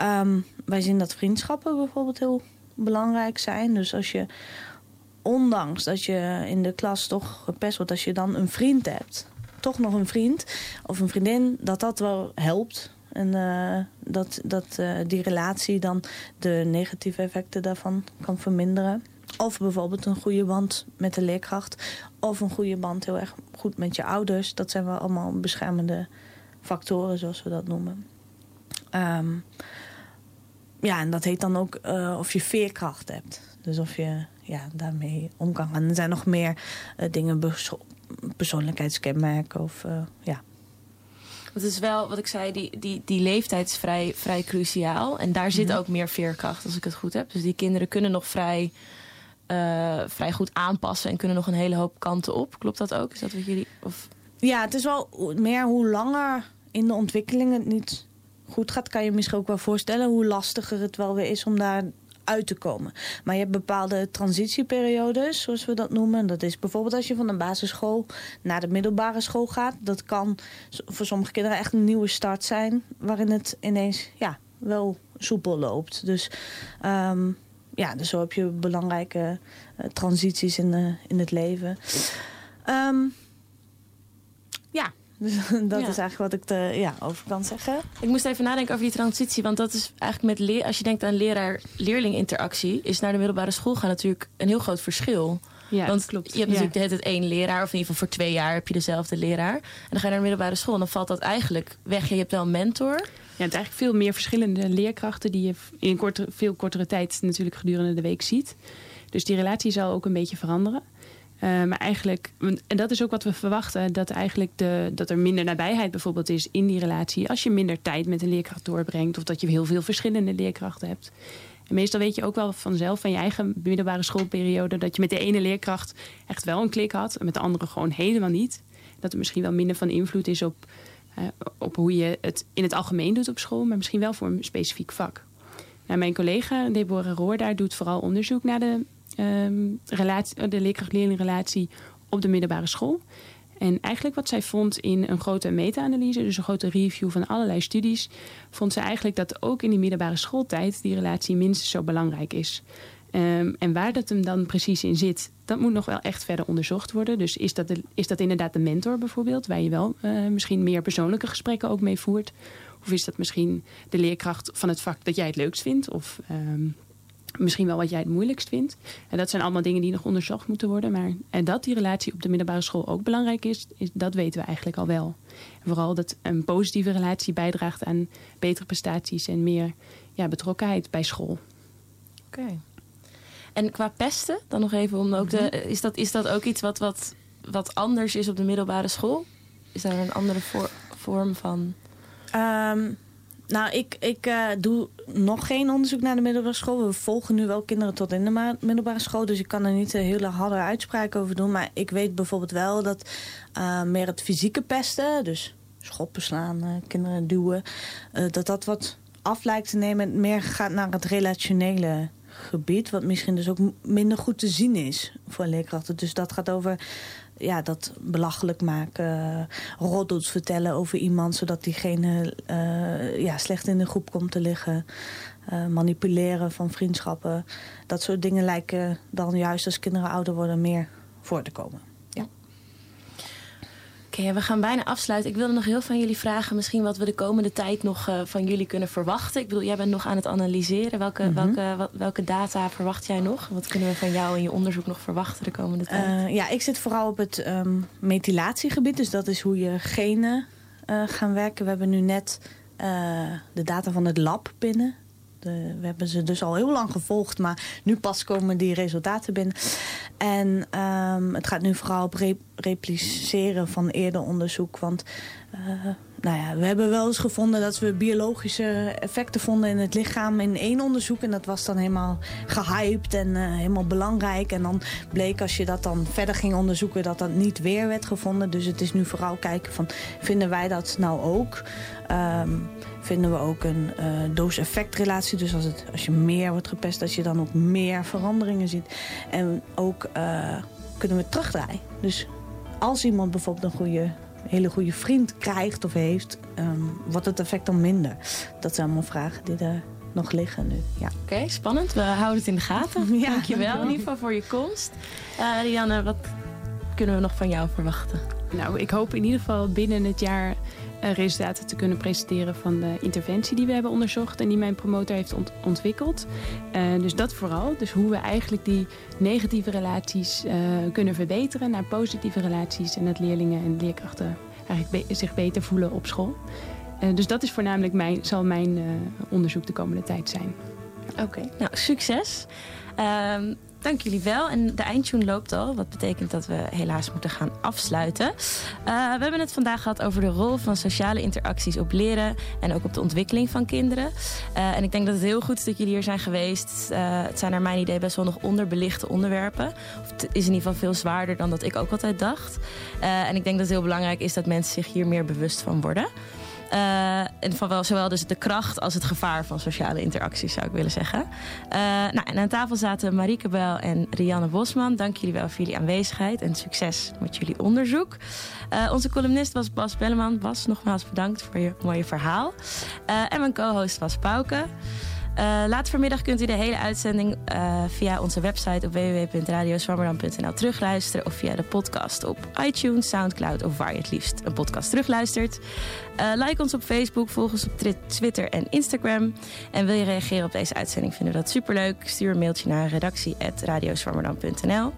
Um, wij zien dat vriendschappen bijvoorbeeld heel belangrijk zijn. Dus als je, ondanks dat je in de klas toch gepest wordt, als je dan een vriend hebt, toch nog een vriend of een vriendin, dat dat wel helpt. En uh, dat, dat uh, die relatie dan de negatieve effecten daarvan kan verminderen. Of bijvoorbeeld een goede band met de leerkracht. Of een goede band heel erg goed met je ouders. Dat zijn wel allemaal beschermende factoren, zoals we dat noemen. Um, ja, en dat heet dan ook uh, of je veerkracht hebt. Dus of je ja, daarmee om kan gaan. Er zijn nog meer dingen, persoonlijkheidskenmerken of ja. Het is wel, wat ik zei, die, die, die leeftijd is vrij, vrij cruciaal. En daar zit mhm. ook meer veerkracht, als ik het goed heb. Dus die kinderen kunnen nog vrij, uh, vrij goed aanpassen en kunnen nog een hele hoop kanten op. Klopt dat ook? Is dat wat jullie. Of... Ja, het is wel meer hoe langer in de ontwikkeling het niet goed gaat, kan je misschien ook wel voorstellen hoe lastiger het wel weer is om daar uit te komen. Maar je hebt bepaalde transitieperiodes, zoals we dat noemen. Dat is bijvoorbeeld als je van de basisschool naar de middelbare school gaat. Dat kan voor sommige kinderen echt een nieuwe start zijn, waarin het ineens ja, wel soepel loopt. Dus ehm, ja, dus zo heb je belangrijke uh, transities in, in het leven. Um, ja, dus <laughs> dat is eigenlijk wat ik er ja, over kan zeggen. Ik moest even nadenken over die transitie. Want dat is eigenlijk met leer, als je denkt aan leraar-leerling interactie, is naar de middelbare school gaan natuurlijk een heel groot verschil. Ja, Want klopt. je hebt natuurlijk het één leraar, of in ieder geval voor twee jaar heb je dezelfde leraar. En dan ga je naar de middelbare school en dan valt dat eigenlijk weg. Je hebt wel een mentor. Ja, het eigenlijk veel meer verschillende leerkrachten die je in een korte, veel kortere tijd natuurlijk gedurende de week ziet. Dus die relatie zal ook een beetje veranderen. Uh, maar eigenlijk, en dat is ook wat we verwachten, dat, eigenlijk de, dat er minder nabijheid bijvoorbeeld is in die relatie. Als je minder tijd met een leerkracht doorbrengt of dat je heel veel verschillende leerkrachten hebt. En meestal weet je ook wel vanzelf van je eigen middelbare schoolperiode dat je met de ene leerkracht echt wel een klik had en met de andere gewoon helemaal niet. Dat er misschien wel minder van invloed is op, uh, op hoe je het in het algemeen doet op school, maar misschien wel voor een specifiek vak. Nou, mijn collega Deborah Roor daar doet vooral onderzoek naar de um, relatie, de leerkracht-leerlingrelatie op de middelbare school. En eigenlijk wat zij vond in een grote meta-analyse, dus een grote review van allerlei studies, vond ze eigenlijk dat ook in die middelbare schooltijd die relatie minstens zo belangrijk is. Um, en waar dat hem dan precies in zit, dat moet nog wel echt verder onderzocht worden. Dus is dat, is dat inderdaad de mentor bijvoorbeeld, waar je wel uh, misschien meer persoonlijke gesprekken ook mee voert? Of is dat misschien de leerkracht van het vak dat jij het leukst vindt? Of um, misschien wel wat jij het moeilijkst vindt. En dat zijn allemaal dingen die nog onderzocht moeten worden. Maar, en dat die relatie op de middelbare school ook belangrijk is, is dat weten we eigenlijk al wel. En vooral dat een positieve relatie bijdraagt aan betere prestaties en meer ja, betrokkenheid bij school. Oké. En qua pesten, dan nog even om ook de. Mhm. Is dat, is dat ook iets wat, wat, wat anders is op de middelbare school? Is daar een andere vorm van? Um, nou, ik, ik uh, doe nog geen onderzoek naar de middelbare school. We volgen nu wel kinderen tot in de middelbare school. Dus ik kan er niet een hele harde uitspraak over doen. Maar ik weet bijvoorbeeld wel dat uh, meer het fysieke pesten... dus schoppen slaan, kinderen duwen... dat dat wat af lijkt te nemen. Meer gaat naar het relationele gebied. Wat misschien dus ook minder goed te zien is voor leerkrachten. Dus dat gaat over ja, dat belachelijk maken, roddels vertellen over iemand... zodat diegene uh, ja, slecht in de groep komt te liggen. Uh, manipuleren van vriendschappen. Dat soort dingen lijken dan juist als kinderen ouder worden meer voor te komen. Oké, we gaan bijna afsluiten. Ik wilde nog heel van jullie vragen, misschien wat we de komende tijd nog uh, van jullie kunnen verwachten. Ik bedoel, jij bent nog aan het analyseren. Welke, mm -hmm. welke, wat, welke data verwacht jij nog? Wat kunnen we van jou in je onderzoek nog verwachten de komende tijd? Uh, ja, ik zit vooral op het um, methylatiegebied. Dus dat is hoe je genen uh, gaan werken. We hebben nu net de data van het lab binnen. De, we hebben ze dus al heel lang gevolgd, maar nu pas komen die resultaten binnen. En um, het gaat nu vooral op re repliceren van eerder onderzoek. Want uh, nou ja, we hebben wel eens gevonden dat we biologische effecten vonden in het lichaam in één onderzoek. En dat was dan helemaal gehyped en uh, helemaal belangrijk. En dan bleek als je dat dan verder ging onderzoeken dat dat niet weer werd gevonden. Dus het is nu vooral kijken van vinden wij dat nou ook? Um, vinden we ook een uh, doos-effect-relatie. Dus als, het, als je meer wordt gepest, dat je dan ook meer veranderingen ziet. En ook uh, kunnen we terugdraaien. Dus als iemand bijvoorbeeld een goede, hele goede vriend krijgt of heeft, um, wordt het effect dan minder. Dat zijn allemaal vragen die er nog liggen nu. Ja. Oké, okay, spannend. We houden het in de gaten. <laughs> ja, Dankjewel in ieder geval voor je komst. Uh, Rianne, wat kunnen we nog van jou verwachten? Nou, ik hoop in ieder geval binnen het jaar resultaten te kunnen presenteren van de interventie die we hebben onderzocht en die mijn promotor heeft ont ontwikkeld. Uh, dus dat vooral. Dus hoe we eigenlijk die negatieve relaties uh, kunnen verbeteren naar positieve relaties en dat leerlingen en leerkrachten eigenlijk zich beter voelen op school. dus dat is voornamelijk mijn, zal mijn onderzoek de komende tijd zijn. Oké, nou succes. Um, dank jullie wel. En de eindtune loopt al, wat betekent dat we helaas moeten gaan afsluiten. Uh, we hebben het vandaag gehad over de rol van sociale interacties op leren en ook op de ontwikkeling van kinderen. Uh, en ik denk dat het heel goed is dat jullie hier zijn geweest. Uh, het zijn naar mijn idee best wel nog onderbelichte onderwerpen. Of het is in ieder geval veel zwaarder dan dat ik ook altijd dacht. en ik denk dat het heel belangrijk is dat mensen zich hier meer bewust van worden. En van wel, zowel dus de kracht als het gevaar van sociale interacties, zou ik willen zeggen. Uh, nou, en aan tafel zaten Marieke Bel en Rianne Bosman. Dank jullie wel voor jullie aanwezigheid en succes met jullie onderzoek. Uh, onze columnist was Bas Belleman. Bas, nogmaals bedankt voor je mooie verhaal. en mijn co-host was Pauke. Uh, later vanmiddag kunt u de hele uitzending uh, via onze website op www.radioswammerdam.nl terugluisteren. Of via de podcast op iTunes, Soundcloud of waar je het liefst een podcast terugluistert. Uh, like ons op Facebook, volg ons op Twitter en Instagram. En wil je reageren op deze uitzending, vinden we dat superleuk. Stuur een mailtje naar redactie.radioswammerdam.nl.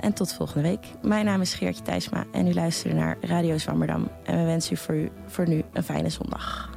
en tot volgende week. Mijn naam is Geertje Thijsma en u luistert naar Radio Zwammerdam. En we wensen u voor nu een fijne zondag.